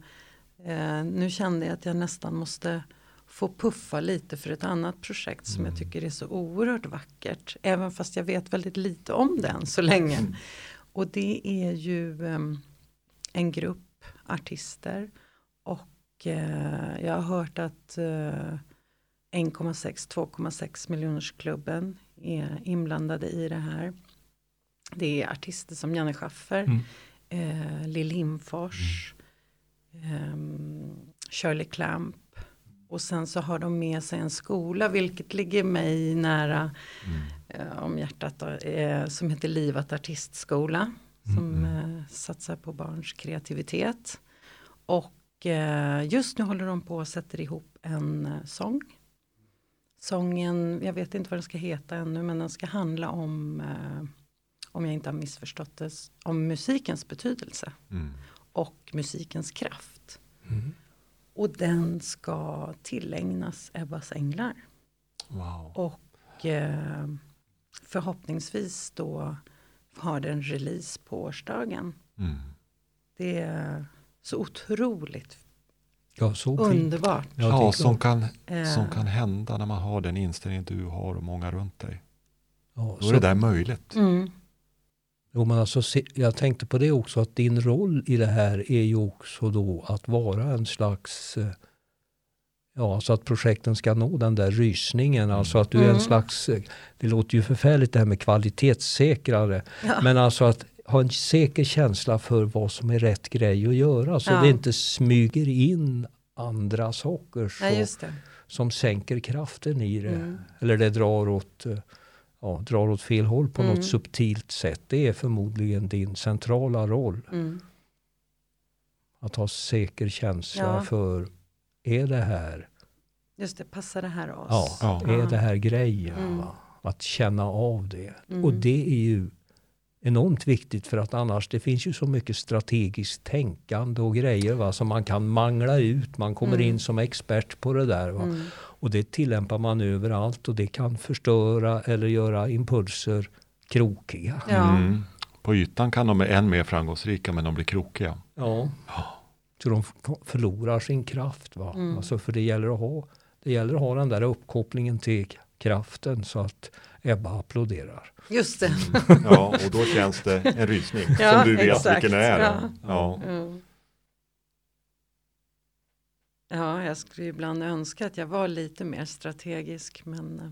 B: eh, nu kände jag att jag nästan måste få puffa lite för ett annat projekt som jag tycker är så oerhört vackert. Även fast jag vet väldigt lite om det än så länge. Och det är ju em, en grupp artister. Och eh, jag har hört att eh, 1,6-2,6 miljoners klubben är inblandade i det här. Det är artister som Janne Schaffer,
C: Mm.
B: eh, Lill Himfors, ehm, Shirley Clamp. Och sen så har de med sig en skola, vilket ligger mig nära
A: Mm.
B: eh, om hjärtat, då, eh, som heter Livat Artistskola. Som eh, satsar på barns kreativitet. Och eh, just nu håller de på och sätter ihop en eh, sång. Sången, jag vet inte vad den ska heta ännu, men den ska handla om, om jag inte har missförstått det, om musikens betydelse
A: Mm.
B: och musikens kraft.
C: Mm.
B: Och den ska tillägnas Ebbas änglar.
A: Wow.
B: Och förhoppningsvis då har den release på årsdagen.
A: Mm.
B: Det är så otroligt
C: ja, så
B: underbart.
A: Ja, som kan,
B: Eh,
A: som kan hända när man har den inställningen du har och många runt dig.
C: ja,
A: Då är det där möjligt.
B: Mm,
C: Jo, men alltså, jag tänkte på det också att din roll i det här är ju också då att vara en slags eh, Ja, så att projekten ska nå den där rysningen. Alltså att du är en
B: Mm.
C: slags, eh, det låter ju förfärligt det här med kvalitetssäkrare.
B: ja.
C: Men alltså att ha en säker känsla för vad som är rätt grej att göra. Så
B: Ja.
C: det inte smyger in andra saker så,
B: det.
C: som sänker kraften i det.
B: Mm.
C: Eller det drar åt, eh, ja, drar åt fel håll på
B: Mm.
C: något subtilt sätt. Det är förmodligen din centrala roll.
B: Mm.
C: Att ha säker känsla
B: Ja.
C: för, är det här,
B: Just det, passar det här oss?
C: ja,
A: Ja.
C: är det här grejen?
B: Mm.
C: va? Att känna av det.
B: Mm.
C: Och det är ju enormt viktigt för att annars det finns ju så mycket strategiskt tänkande och grejer va, som man kan mangla ut. Man kommer
B: Mm.
C: in som expert på det där. Va.
B: Mm.
C: Och det tillämpar man överallt och det kan förstöra eller göra impulser krokiga.
B: Ja.
A: Mm. På ytan kan de vara än mer framgångsrika men de blir krokiga.
C: Ja. Så de förlorar sin kraft. Va?
B: Mm.
C: Alltså för det gäller, att ha, det gäller att ha den där uppkopplingen till kraften så att Ebba applåderar.
B: Just det.
A: Ja, och då känns det en rysning
B: Ja,
A: som du vet
B: exakt.
A: vilken det är.
B: Ja.
A: Ja.
B: Mm. Ja, jag skulle ibland önska att jag var lite mer strategisk men eh,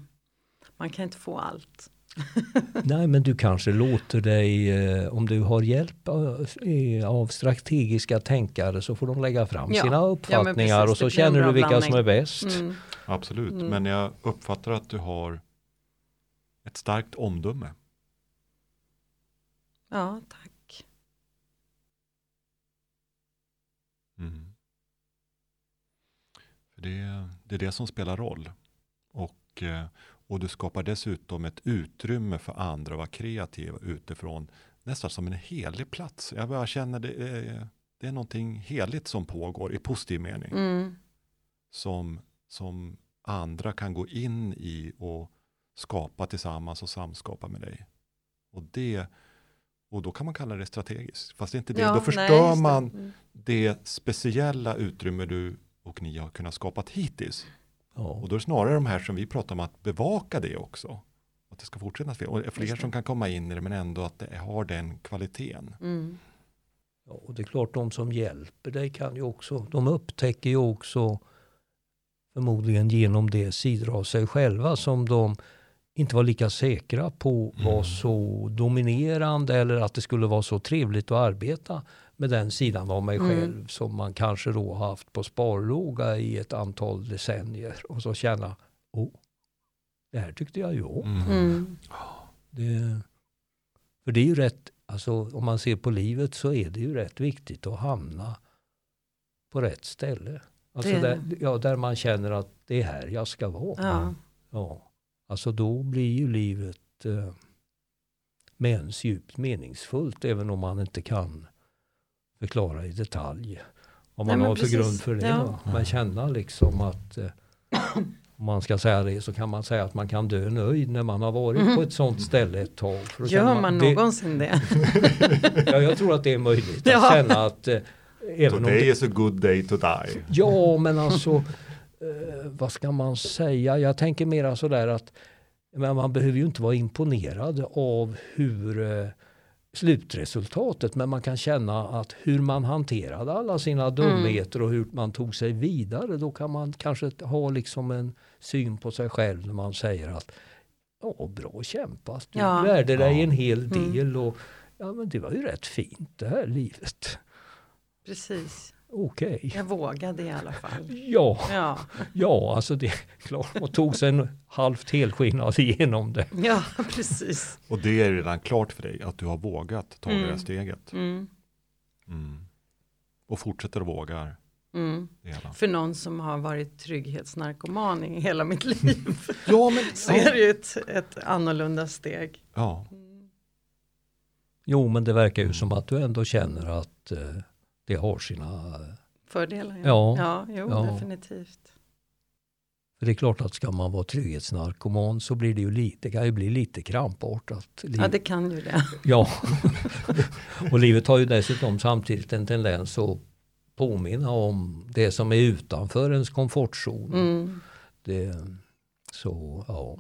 B: man kan inte få allt.
C: Nej, men du kanske låter dig, eh, om du har hjälp av, eh, av strategiska tänkare så får de lägga fram
B: Ja.
C: sina
B: Ja,
C: uppfattningar
B: precis,
C: och så känner du vilka som
B: blandning.
C: är bäst.
B: Mm.
A: Absolut,
B: Mm.
A: men jag uppfattar att du har ett starkt omdöme.
B: Ja, tack.
A: Mm. För det, det är det som spelar roll. Och, eh, och du skapar dessutom ett utrymme för andra att vara kreativa utifrån nästan som en helig plats. Jag bara känner det är, det är någonting heligt som pågår i positiv mening.
B: Mm.
A: Som, som andra kan gå in i och skapa tillsammans och samskapa med dig. Och det och då kan man kalla det strategiskt. Fast det är inte det.
B: Ja,
A: då
B: nej,
A: förstör
B: det.
A: man
B: Mm.
A: det speciella utrymme du och ni har kunnat skapat hittills.
C: Ja.
A: Och då är det snarare de här som vi pratar om att bevaka det också. Att det ska fortsätta att Och fler som kan komma in i det men ändå att det har den kvaliteten.
B: Mm.
C: Ja, och det är klart de som hjälper dig kan ju också, de upptäcker ju också förmodligen genom det sidor av sig själva som de inte var lika säkra på var
A: Mm.
C: så dominerande eller att det skulle vara så trevligt att arbeta med den sidan av mig
B: Mm.
C: själv som man kanske då har haft på sparlåga i ett antal decennier och så känna, oh, det här tyckte jag ju om.
A: Mm.
B: Mm.
C: Det, för det är ju rätt, alltså om man ser på livet så är det ju rätt viktigt att hamna på rätt ställe. Alltså
B: Det är
C: där, ja, där man känner att det är här jag ska vara.
B: Ja.
C: Ja. Alltså då blir ju livet eh, med ens djupt meningsfullt även om man inte kan förklara i detalj
B: Nej,
C: man
B: men
C: har för grund för det.
B: Ja.
C: Men känna liksom att eh, om man ska säga det så kan man säga att man kan dö nöjd när man har varit
B: Mhm.
C: på ett sånt ställe ett tag. För
B: Gör man
C: det,
B: någonsin det?
C: ja, jag tror att det är möjligt att
B: Ja.
C: känna att eh, även om
A: Today
C: det,
A: is a good day to die.
C: Ja, men alltså eh, vad ska man säga? Jag tänker mera sådär att men man behöver ju inte vara imponerad av hur eh, slutresultatet, men man kan känna att hur man hanterade alla sina dumheter och hur man tog sig vidare, då kan man kanske ha liksom en syn på sig själv när man säger att ja, bra kämpat, du
B: Ja.
C: lärde dig
A: Ja.
C: en hel
B: Mm.
C: del och ja, men det var ju rätt fint det här livet.
B: Precis.
C: Okej.
B: Jag vågade i alla fall.
C: Ja.
B: Ja,
C: Ja, alltså det är klart. Och tog sig en halvt helskinnad igenom det.
B: ja precis.
A: Och det är redan klart för dig att du har vågat ta det
B: Mm.
A: här steget.
B: Mm.
A: Mm. Och fortsätter att våga
B: Mm.
A: det.
B: För någon som har varit trygghetsnarkoman i hela mitt liv
A: Ja, men,
B: så är det ju ett, ett annorlunda steg.
A: ja.
C: Jo, men det verkar ju som att du ändå känner att eh, det har sina...
B: Fördelar.
C: Ja.
B: ja jo,
C: Ja.
B: definitivt.
C: För det är klart att ska man vara trygghetsnarkoman så blir det ju lite, det kan ju bli lite krampartat. Liv,
B: Ja, det kan ju det.
C: ja. och livet har ju dessutom samtidigt en tendens att påminna om det som är utanför ens komfortzon.
B: Mm.
C: Det, så, ja.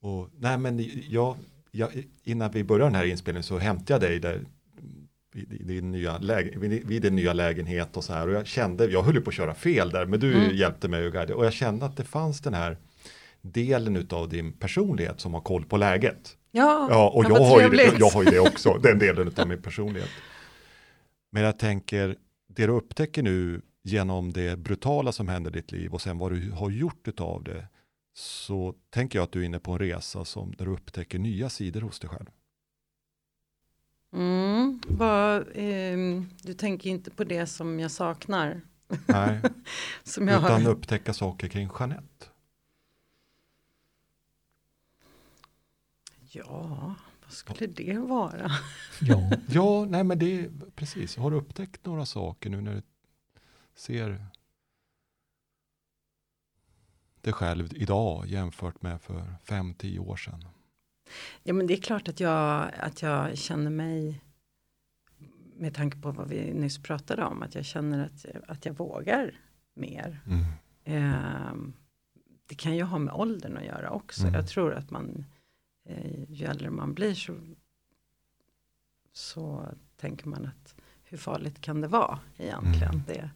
A: Och, nej, men jag, jag, innan vi började den här inspelningen så hämtade jag dig där vid, din nya läge, vid, vid din nya lägenhet och så här. Och jag kände, jag höll på att köra fel där, men du
B: Mm.
A: hjälpte mig och guidade. Och jag kände att det fanns den här delen utav din personlighet som har koll på läget.
B: Ja,
A: Ja, och
B: ja,
A: jag har, ju jag har ju det också, den delen av min personlighet. Men jag tänker, det du upptäcker nu genom det brutala som händer i ditt liv och sen vad du har gjort utav det, så tänker jag att du är inne på en resa som, där du upptäcker nya sidor hos dig själv.
B: Ehm, du tänker inte på det som jag saknar?
A: Nej,
B: Som jag
A: utan
B: har...
A: upptäcka saker kring Jeanette.
B: Ja, vad skulle det vara?
C: Ja,
A: Ja, nej men det är precis. Har du upptäckt några saker nu när du ser dig själv idag jämfört med för fem tio år sedan?
B: Ja men det är klart att jag, att jag känner mig med tanke på vad vi nyss pratade om, att jag känner att, att jag vågar mer.
A: Mm.
B: Eh, det kan ju ha med åldern att göra också.
A: Mm.
B: Jag tror att man, eh, ju äldre man blir så, så tänker man att hur farligt kan det vara egentligen?
A: Mm.
B: Det,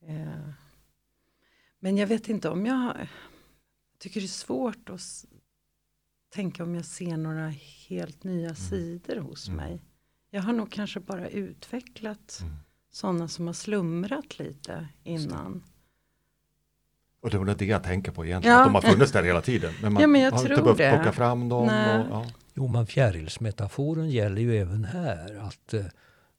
B: eh, men jag vet inte om jag tycker det är svårt att tänka om jag ser några helt nya sidor hos
A: Mm.
B: mig. Jag har nog kanske bara utvecklat
A: Mm.
B: sådana som har slumrat lite innan.
A: Och det var det jag tänker på egentligen,
B: Ja.
A: att de har funnits där hela tiden. Men man
B: Ja, men jag
A: har inte
B: tror
A: behövt
B: det.
A: plocka fram dem. Och, ja.
C: Jo, men fjärilsmetaforen gäller ju även här. Att, eh,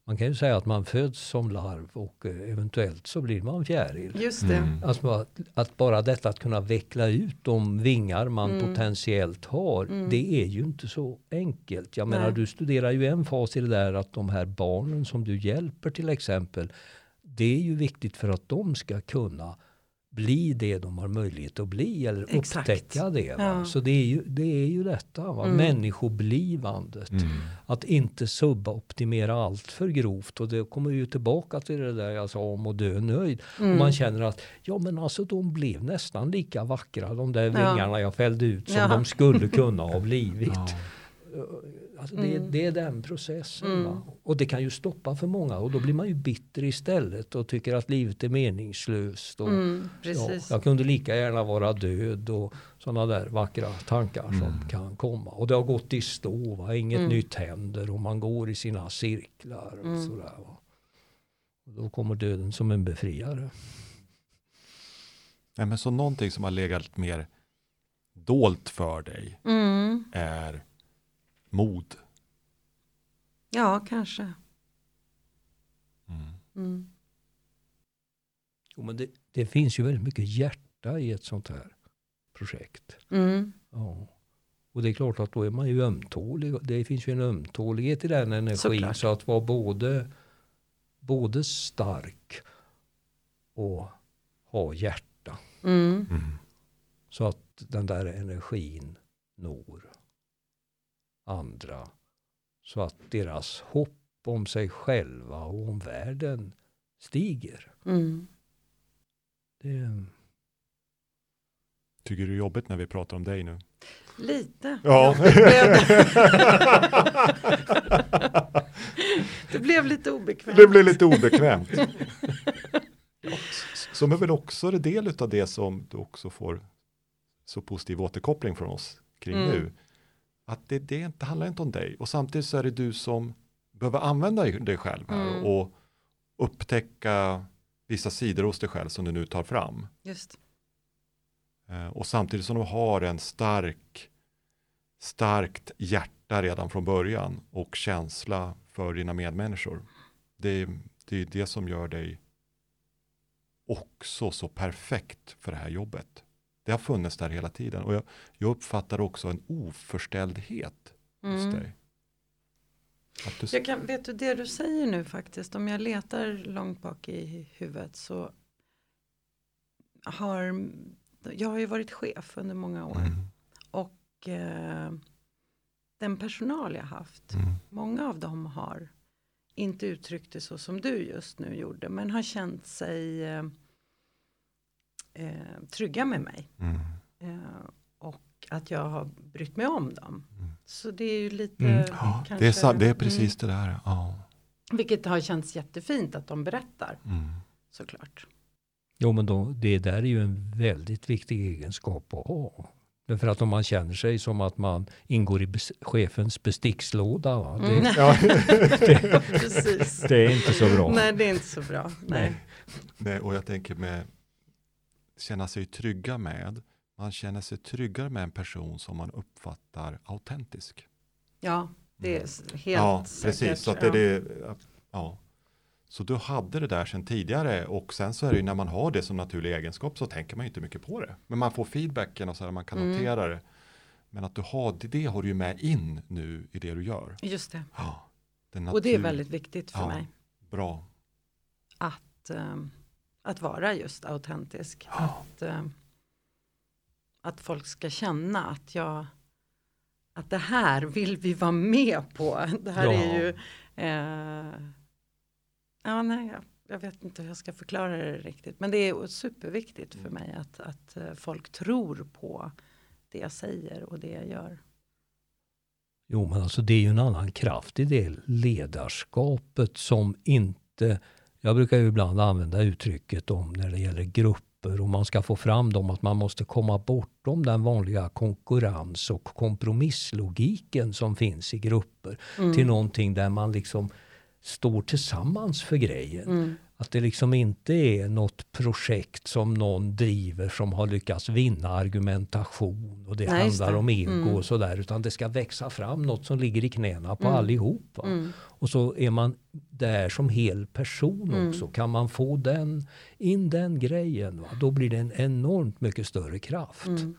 C: man kan ju säga att man föds som larv och eh, eventuellt så blir man fjäril.
B: Just det.
A: Mm.
C: Alltså att, att bara detta att kunna veckla ut de vingar man
B: Mm.
C: potentiellt har,
B: Mm.
C: det är ju inte så enkelt. Jag
B: Nej.
C: menar, du studerar ju en fas i det där att de här barnen som du hjälper till exempel, det är ju viktigt för att de ska kunna bli det de har möjlighet att bli eller
B: Exakt.
C: upptäcka det. Va?
B: Ja.
C: Så det är ju, det är ju detta, va?
B: Mm.
C: människoblivandet.
A: Mm.
C: Att inte suboptimera allt för grovt och det kommer ju tillbaka till det där jag sa om att dö nöjd.
B: Mm.
C: Och man känner att ja men alltså de blev nästan lika vackra de där
B: Ja.
C: vingarna jag fällde ut som
B: Ja.
C: de skulle kunna ha blivit.
A: Ja.
C: Alltså det,
B: Mm.
C: det är den processen.
B: Mm.
C: Va? Och det kan ju stoppa för många och då blir man ju bitter istället och tycker att livet är meningslöst. Och,
B: Mm,
C: ja, jag kunde lika gärna vara död och sådana där vackra tankar som
A: Mm.
C: kan komma. Och det har gått i stå, va? inget
B: Mm.
C: nytt händer och man går i sina cirklar. Och
B: Mm.
C: sådär, va? Och då kommer döden som en befriare.
A: Nej, men så någonting som har legat mer dolt för dig
B: Mm.
A: är mod.
B: Ja, kanske.
A: Mm.
B: Mm.
C: Jo, men det, det finns ju väldigt mycket hjärta i ett sånt här projekt.
B: Mm.
C: Ja. Och det är klart att då är man ju ömtålig. Det finns ju en ömtålighet i den energin.
B: Såklart.
C: Så att vara både, både stark och ha hjärta.
B: Mm.
A: Mm.
C: Så att den där energin når andra. Så att deras hopp om sig själva och om världen stiger.
B: Mm.
C: Det,
A: Tycker du det är jobbigt när vi pratar om dig nu?
B: Lite.
A: Ja.
B: Det, blev, det blev lite obekvämt.
A: Det blir lite obekvämt. Som är väl också en del av det som du också får så positiv återkoppling från oss kring
B: Mm.
A: nu. Att det, det inte, handlar inte om dig och samtidigt så är det du som behöver använda dig själv här
B: Mm.
A: och upptäcka vissa sidor hos dig själv som du nu tar fram.
B: Just.
A: Eh, Och samtidigt som du har en stark, starkt hjärta redan från början och känsla för dina medmänniskor. Det det, är det som gör dig också så perfekt för det här jobbet. Det har funnits där hela tiden. Och jag, jag uppfattar också en oförställdhet hos
B: Mm.
A: dig. Att du,
B: Jag kan, vet du det du säger nu faktiskt, om jag letar långt bak i huvudet så har jag har ju varit chef under många år.
A: Mm,
B: och eh, den personal jag haft,
A: mm,
B: många av dem har inte uttryckt det så som du just nu gjorde, men har känt sig eh, eh, trygga med mig.
A: mm,
B: Eh, och att jag har brytt mig om dem.
A: Mm.
B: Så det är ju lite
C: Mm.
A: ja,
B: kanske,
A: det, är, sa- det är
B: mm,
A: precis det där. Ja.
B: vilket har känts jättefint att de berättar
A: Mm.
B: såklart.
C: Jo, men då, det där är ju en väldigt viktig egenskap att ha. Därför att om man känner sig som att man ingår i bes- chefens bestickslåda, va? Det,
B: Mm.
A: Ja.
B: Precis.
C: det är inte så bra.
B: Nej, det är inte så bra. Nej.
A: Nej, och jag tänker med känna sig trygga med. Man känner sig tryggare med en person som man uppfattar autentisk.
B: Ja, det är s- helt
A: ja,
B: säkert.
A: precis. Så, att det, det, ja. så du hade det där sedan tidigare och sen så är det ju när man har det som naturlig egenskap så tänker man ju inte mycket på det. Men man får feedbacken och så här, man kan
B: Mm.
A: notera det. Men att du har, det, det har du ju med in nu i det du gör.
B: Just det.
A: Ja, den
B: Och det är
A: natur-
B: väldigt viktigt för
A: Ja.
B: mig.
A: Bra.
B: Att, ehm, att vara just autentisk.
A: Ja.
B: Att, ehm, att folk ska känna att jag att det här vill vi vara med på. Det här
C: Ja.
B: är ju eh, ja, nej, jag, jag vet inte hur jag ska förklara det riktigt. Men det är superviktigt för mig att, att eh, folk tror på det jag säger och det jag gör.
C: Jo, men alltså det är ju en annan kraft i det ledarskapet som inte... Jag brukar ju ibland använda uttrycket om när det gäller grupper och man ska få fram dem att man måste komma bortom den vanliga konkurrens och kompromisslogiken som finns i grupper till någonting där man liksom står tillsammans för grejen.
B: Mm.
C: Att det liksom inte är något projekt som någon driver som har lyckats vinna argumentation och det
B: Nej,
C: handlar
B: det.
C: om ego
B: Mm.
C: och sådär. Utan det ska växa fram något som ligger i knäna på
B: Mm.
C: allihop. Va?
B: Mm.
C: Och så är man där som hel person
B: Mm.
C: också. Kan man få den, in den grejen, va? då blir det en enormt mycket större kraft.
B: Mm.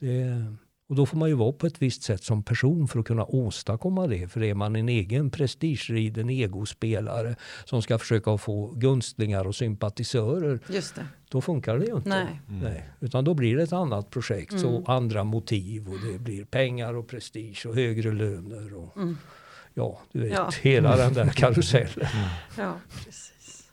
C: Det, och då får man ju vara på ett visst sätt som person för att kunna åstadkomma det. För är man en egen prestigeriden egospelare som ska försöka få gunstlingar och sympatisörer,
B: Just det.
C: då funkar det ju inte.
B: Nej.
C: Nej, utan då blir det ett annat projekt,
B: Mm.
C: så andra motiv och det blir pengar och prestige och högre löner. Och,
B: Mm.
C: Ja, du vet,
B: Ja.
C: hela den där karusellen.
B: Ja, precis.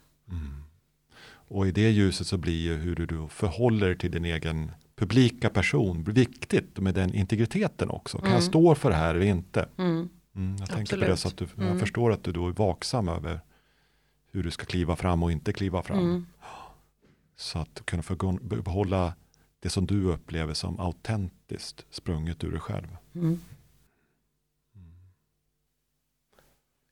A: Och i det ljuset så blir ju hur du förhåller dig till din egen publika person viktigt med den integriteten också. Kan jag
B: Mm.
A: stå för det här eller inte?
B: Mm.
A: Mm, jag tänker på det så att du,
B: Mm.
A: jag förstår att du då är vaksam över hur du ska kliva fram och inte kliva fram.
B: Mm.
A: Så att kunna få behålla det som du upplever som autentiskt sprunget ur dig själv.
B: Mm.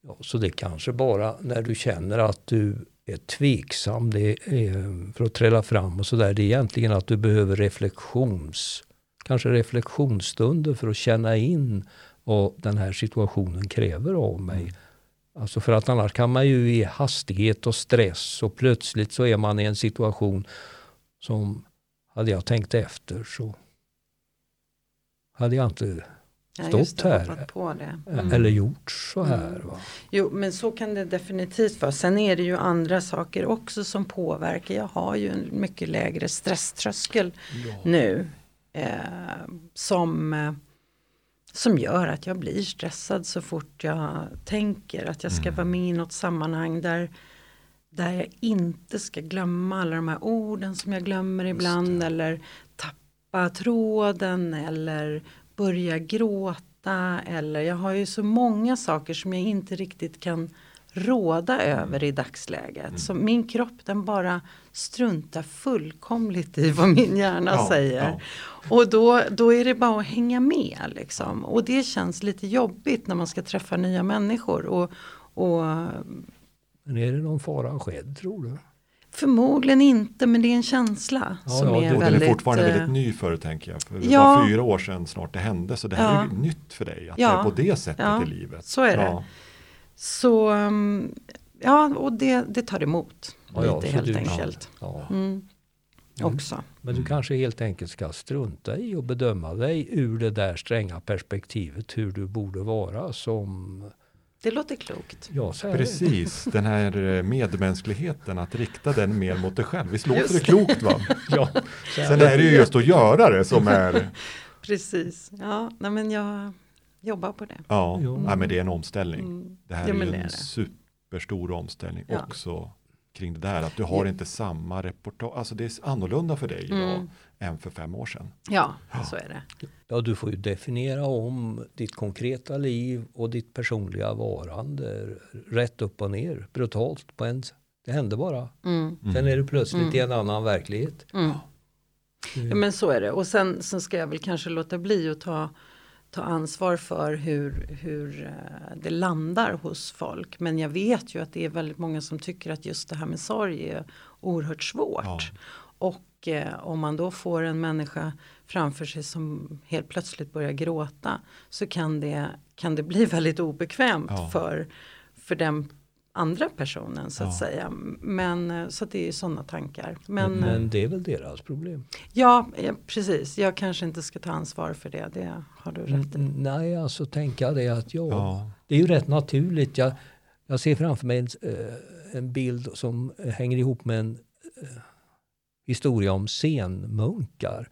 C: Ja, så det kanske bara när du känner att du är tveksam det är, för att trälla fram och sådär. Det är egentligen att du behöver reflektions, kanske reflektionsstunder för att känna in vad den här situationen kräver av mig. Alltså för att annars kan man ju i hastighet och stress och plötsligt så är man i en situation som hade jag tänkt efter så hade jag inte
B: Ja,
C: Stått
B: det,
C: här.
B: hoppat På det.
C: eh,
B: Mm.
C: eller gjort så här.
B: Mm. Jo, men så kan det definitivt vara. Sen är det ju andra saker också som påverkar. Jag har ju en mycket lägre stresströskel nu. Eh, som, eh, som gör att jag blir stressad så fort jag tänker att jag ska
A: Mm.
B: vara med i något sammanhang där där jag inte ska glömma alla de här orden som jag glömmer ibland eller tappa tråden eller börja gråta eller jag har ju så många saker som jag inte riktigt kan råda över i dagsläget. Så min kropp den bara struntar fullkomligt i vad min hjärna
A: Ja,
B: säger.
A: ja.
B: Och då, då är det bara att hänga med liksom. Och det känns lite jobbigt när man ska träffa nya människor. Och, och
C: Men är det någon fara skedd tror du?
B: Förmodligen inte men det är en känsla
C: Ja,
B: som
C: ja,
B: är
C: det-
A: Och den
B: väldigt...
A: är fortfarande
B: eh,
A: väldigt ny för dig tänker jag. För det
B: Ja.
A: var fyra år sedan snart det hände. Så det här
B: Ja.
A: är ju nytt för dig. Att
B: Ja.
A: det är på det sättet
B: Ja.
A: i livet.
B: Så är det. Så um, ja, och det, det tar emot
C: Ja,
B: lite helt
C: du-
B: enkelt.
C: Ja.
B: Mm. Också.
C: Men du kanske helt enkelt ska strunta i och bedöma dig ur det där stränga perspektivet hur du borde vara som
B: Det låter klokt.
C: säger.
A: Precis, den här eh, medmänskligheten, att rikta den mer mot dig själv. Visst låter
B: Just
A: det klokt va?
C: Ja,
A: Sen är det ju just att göra det som är,
B: Precis. Ja, nej, men jag jobbar på det.
A: ja,
C: Jo.
A: nej, men det är en omställning.
B: Mm.
A: Det här
B: Ja,
A: är ju en
B: är
A: superstor omställning
B: Ja.
A: också kring det där. Att du har inte samma reportage, alltså det är annorlunda för dig idag
B: Mm.
A: än för fem år sedan.
B: Ja, så är det.
C: ja, du får ju definiera om ditt konkreta liv och ditt personliga varande rätt upp och ner, brutalt på en det hände bara.
B: Mm.
C: Sen är du plötsligt
B: Mm.
C: i en annan verklighet.
B: Mm. Ja, men så är det. Och sen, sen ska jag väl kanske låta bli att ta, ta ansvar för hur, hur eh, det landar hos folk. Men jag vet ju att det är väldigt många som tycker att just det här med sorg är oerhört svårt.
A: Ja.
B: Och eh, om man då får en människa framför sig som helt plötsligt börjar gråta så kan det, kan det bli väldigt obekvämt
A: Ja.
B: för, för den andra personen så att
A: Ja.
B: säga. Men eh, så att det är sådana tankar. Men,
C: Men,
B: eh,
C: men det är väl deras problem.
B: ja, ja, precis. Jag kanske inte ska ta ansvar för det. Det har du rätt i.
C: Nej, alltså tänka det att ja,
A: Ja.
C: det är ju rätt naturligt. Jag, jag ser framför mig en, eh, en bild som hänger ihop med en historia om senmunkar.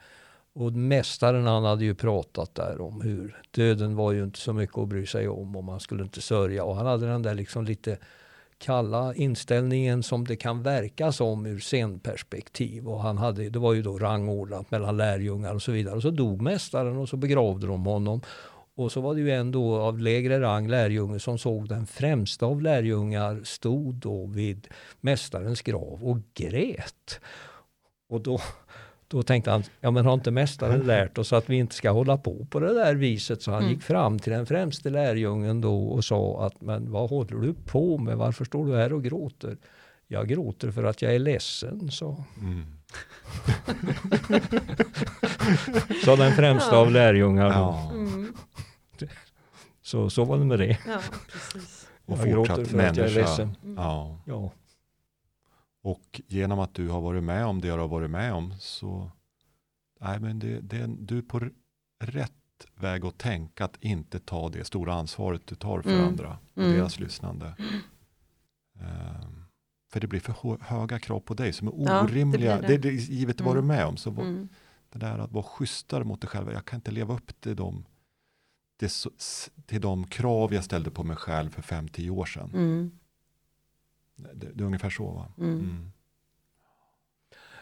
C: Och mästaren han hade ju pratat där om hur döden var ju inte så mycket att bry sig om och man skulle inte sörja. Och han hade den där liksom lite kalla inställningen som det kan verka som ur scenperspektiv. Och han hade, det var ju då rangordnat mellan lärjungar och så vidare. Och så dog mästaren och så begravde de honom. Och så var det ju en då av lägre rang lärjunge som såg den främsta av lärjungar stod då vid mästarens grav och grät. Och då, då tänkte han, ja men har inte mästaren lärt oss att vi inte ska hålla på på det där viset? Så han
B: Mm.
C: gick fram till den främste lärjungen då och sa att, men vad håller du på med? Varför står du här och gråter? Jag gråter för att jag är ledsen, så
A: Mm.
C: sa den främsta av lärjungar. Då.
A: Ja.
B: Mm.
C: Så, så var det med det.
B: Ja, precis.
A: Och
C: jag gråter för att jag är
A: människa.
C: ledsen.
A: Ja.
C: Ja.
A: Och genom att du har varit med om det du har varit med om så nej, men det, det, du är på rätt väg att tänka att inte ta det stora ansvaret du tar för
B: Mm.
A: andra och
B: Mm.
A: deras lyssnande. Ehm, för det blir för hö- höga krav på dig som är
B: Ja, det
A: orimliga.
B: blir
A: det
B: det.
A: det, givet vad du är
B: Mm.
A: med om. Så var-
B: Mm.
A: det där att vara schysstare mot dig själv. Jag kan inte leva upp till de, s- till de krav jag ställde på mig själv för 5-10 år sedan. Det, det är ungefär så va?
B: Mm.
A: Mm.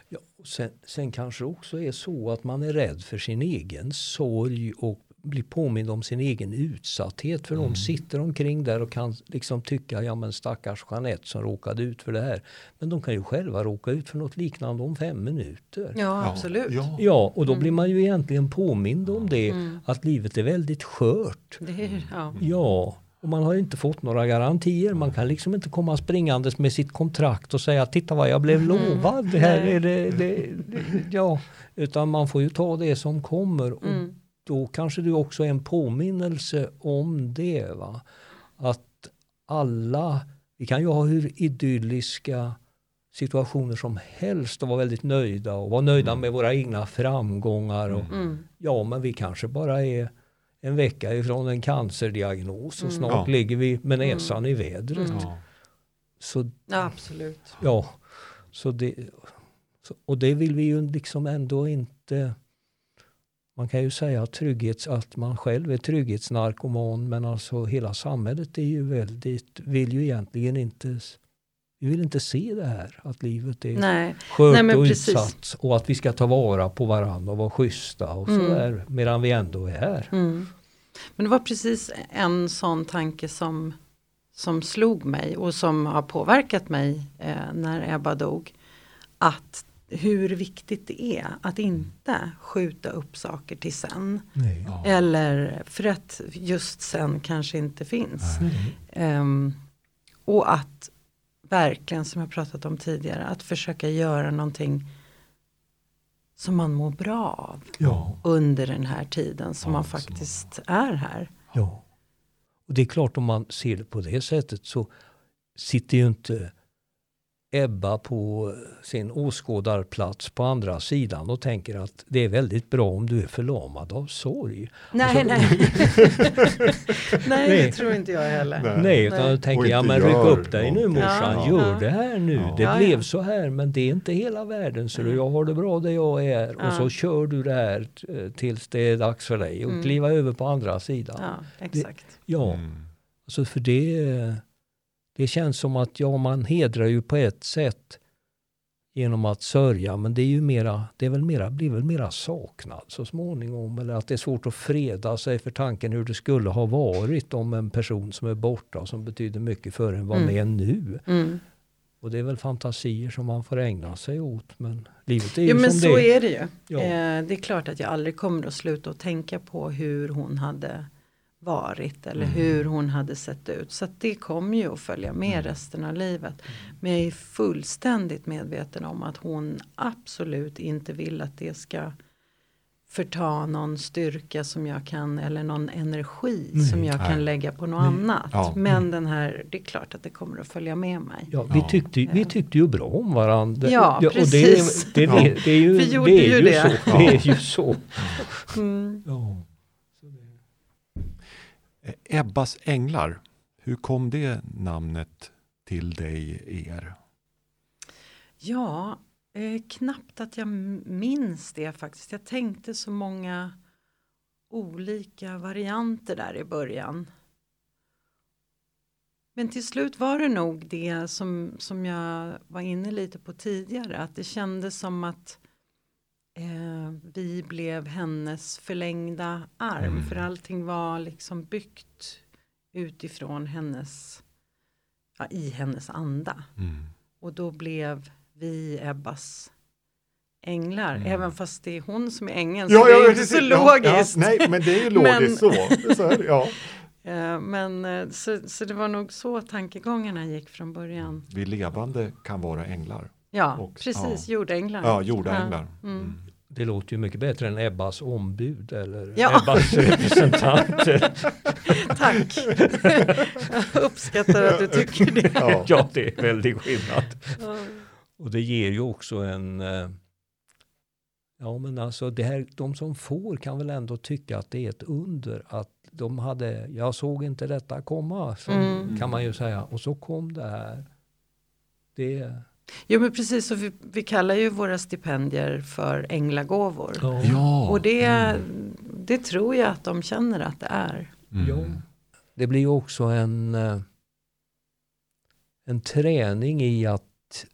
C: Ja, sen, sen kanske det också är så att man är rädd för sin egen sorg och blir påmind om sin egen utsatthet. För
A: Mm.
C: de sitter omkring där och kan liksom tycka, ja men stackars Jeanette som råkade ut för det här. Men de kan ju själva råka ut för något liknande om fem minuter. Ja,
B: Ja, absolut.
A: Ja.
C: och då
B: Mm.
C: blir man ju egentligen påmind om det,
B: Mm.
C: att livet är väldigt skört.
B: Det är, ja.
C: Ja, och man har ju inte fått några garantier. Man kan liksom inte komma springandes med sitt kontrakt och säga titta vad jag blev lovad. Det här är det, det, det, ja, utan man får ju ta det som kommer. Och
B: Mm.
C: då kanske det också är en påminnelse om det. Va? Att alla, vi kan ju ha hur idylliska situationer som helst och vara väldigt nöjda och vara nöjda med våra egna framgångar. Och,
B: Mm.
C: Ja, men vi kanske bara är en vecka ifrån en cancerdiagnos och
B: Mm.
C: snart
A: Ja.
C: ligger vi med näsan i vädret.
B: Mm.
A: Ja.
C: Så,
B: ja, absolut.
C: ja, så det, så, och det vill vi ju liksom ändå inte... Man kan ju säga att, trygghets, att man själv är trygghetsnarkoman men alltså hela samhället är ju väldigt, vill ju egentligen inte vi vill inte se det här, att livet är
B: Nej,
C: skört
B: Nej,
C: och
B: precis.
C: utsatt och att vi ska ta vara på varandra och vara schyssta och
B: Mm.
C: sådär medan vi ändå är här.
B: Mm. Men det var precis en sån tanke som, som slog mig och som har påverkat mig eh, när Ebba dog. Att hur viktigt det är att inte skjuta upp saker till sen.
C: Nej.
A: Ja.
B: Eller för att just sen kanske inte finns. Ehm, och att verkligen, som jag pratat om tidigare, att försöka göra någonting som man mår bra av
C: Ja,
B: under den här tiden som
A: Ja,
B: man faktiskt är här.
C: ja. Och det är klart om man ser det på det sättet så sitter ju inte Ebba på sin åskådarplats på andra sidan och tänker att det är väldigt bra om du är förlamad av sorg.
B: Nej,
C: Alltså-
B: nej. nej,
C: Nej.
B: det tror inte jag heller.
D: Nej.
C: Nej, utan
B: Nej.
C: jag tänker,
D: Och
C: ja
D: inte
C: men ryck upp dig nu morsan,
B: Ja,
C: gör
B: ja.
C: det här nu.
A: Ja.
C: Det
B: Ja,
C: blev
B: ja.
C: så här men det är inte hela världen så jag har det bra där jag är. Och
B: Ja.
C: så kör du det här eh, tills det är dags för dig och
B: Mm.
C: kliva över på andra sidan.
B: Ja, exakt.
C: Ja,
A: Mm.
C: alltså för det, det känns som att ja, man hedrar ju på ett sätt genom att sörja, men det är ju mera, det är väl mera, blir väl mera saknad så småningom. Eller att det är svårt att freda sig för tanken hur det skulle ha varit om en person som är borta och som betyder mycket för en var
B: Mm.
C: med nu.
B: Mm.
C: Och det är väl fantasier som man får ägna sig åt. Men livet är ju
B: Jo men
C: som
B: så
C: det
B: är det ju.
C: Ja.
B: Eh, det är klart att jag aldrig kommer att sluta att tänka på hur hon hade varit eller
A: Mm.
B: hur hon hade sett ut. Så att det kommer ju att följa med
A: Mm.
B: resten av livet. Men jag är fullständigt medveten om att hon absolut inte vill att det ska förta någon styrka som jag kan eller någon energi
C: Nej.
B: som jag
A: Nej.
B: kan lägga på något
C: Nej.
B: annat.
A: Ja.
B: Men den här, det är klart att det kommer att följa med mig.
C: Ja, vi,
A: Ja.
C: tyckte, vi tyckte ju bra om varandra.
B: Ja,
C: och det,
B: precis.
C: Det,
A: Ja.
C: det, det är ju,
B: Vi gjorde
C: det är
B: ju
C: ju
B: det.
C: så. Det är ju så.
A: Eh, Ebbas änglar, hur kom det namnet till dig, er?
B: Ja, eh, knappt att jag minns det faktiskt. Jag tänkte så många olika varianter där i början. Men till slut var det nog det som, som jag var inne lite på tidigare. Att det kändes som att eh, vi blev hennes förlängda arm.
A: Mm.
B: För allting var liksom byggt utifrån hennes, ja, i hennes anda.
A: Mm.
B: Och då blev vi Ebbas änglar.
A: Mm.
B: Även fast det är hon som är ängeln. så det är inte så logiskt.
D: Ja, nej, men det är ju logiskt så. så är det, ja.
B: Eh, Men eh, så, så det var nog så tankegångarna gick från början.
A: Vi levande kan vara änglar.
B: Ja,
A: Och-
B: precis.
A: ja.
B: Jordänglar.
A: Ja, jordänglar.
B: Ja, mm.
C: Det låter ju mycket bättre än Ebbas ombud eller
B: Ja.
C: Ebbas representanter.
B: Tack. jag uppskattar att du tycker det.
D: Ja.
C: ja, det är väldigt skillnad.
B: Ja.
C: Och det ger ju också en... eh, Ja, men alltså det här, de som får kan väl ändå tycka att det är ett under att de hade, jag såg inte detta komma, som,
B: Mm.
C: kan man ju säga. Och så kom det här. Det,
B: Jo men precis, så vi, vi kallar ju våra stipendier för änglagåvor.
C: ja.
B: Och det,
A: Mm.
B: det tror jag att de känner att det är.
A: Mm.
C: Ja. Det blir ju också en, eh, en träning i att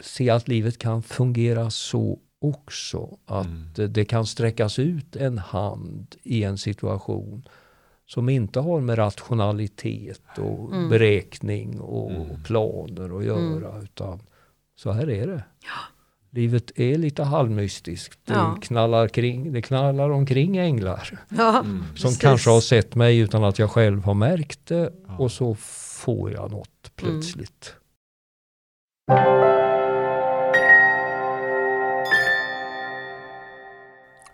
C: se att livet kan fungera så också. Att
A: Mm.
C: det kan sträckas ut en hand i en situation som inte har med rationalitet och
B: Mm.
C: beräkning och
A: Mm.
C: planer att göra.
B: Mm.
C: Utan så här är det. Livet är lite halvmystiskt. Det,
B: Ja.
C: knallar, kring, det knallar omkring änglar
B: Ja,
A: Mm.
C: som
B: precis.
C: kanske har sett mig utan att jag själv har märkt det.
A: Ja.
C: Och så får jag något plötsligt.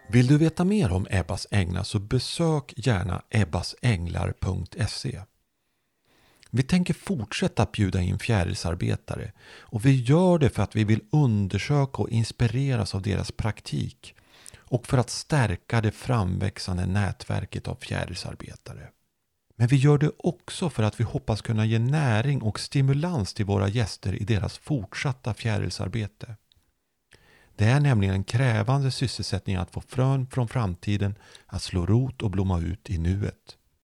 A: Vill du veta mer om Ebbas änglar så besök gärna ebbasänglar.se. Vi tänker fortsätta att bjuda in fjärilsarbetare och vi gör det för att vi vill undersöka och inspireras av deras praktik och för att stärka det framväxande nätverket av fjärilsarbetare. Men vi gör det också för att vi hoppas kunna ge näring och stimulans till våra gäster i deras fortsatta fjärilsarbete. Det är nämligen en krävande sysselsättning att få frön från framtiden att slå rot och blomma ut i nuet.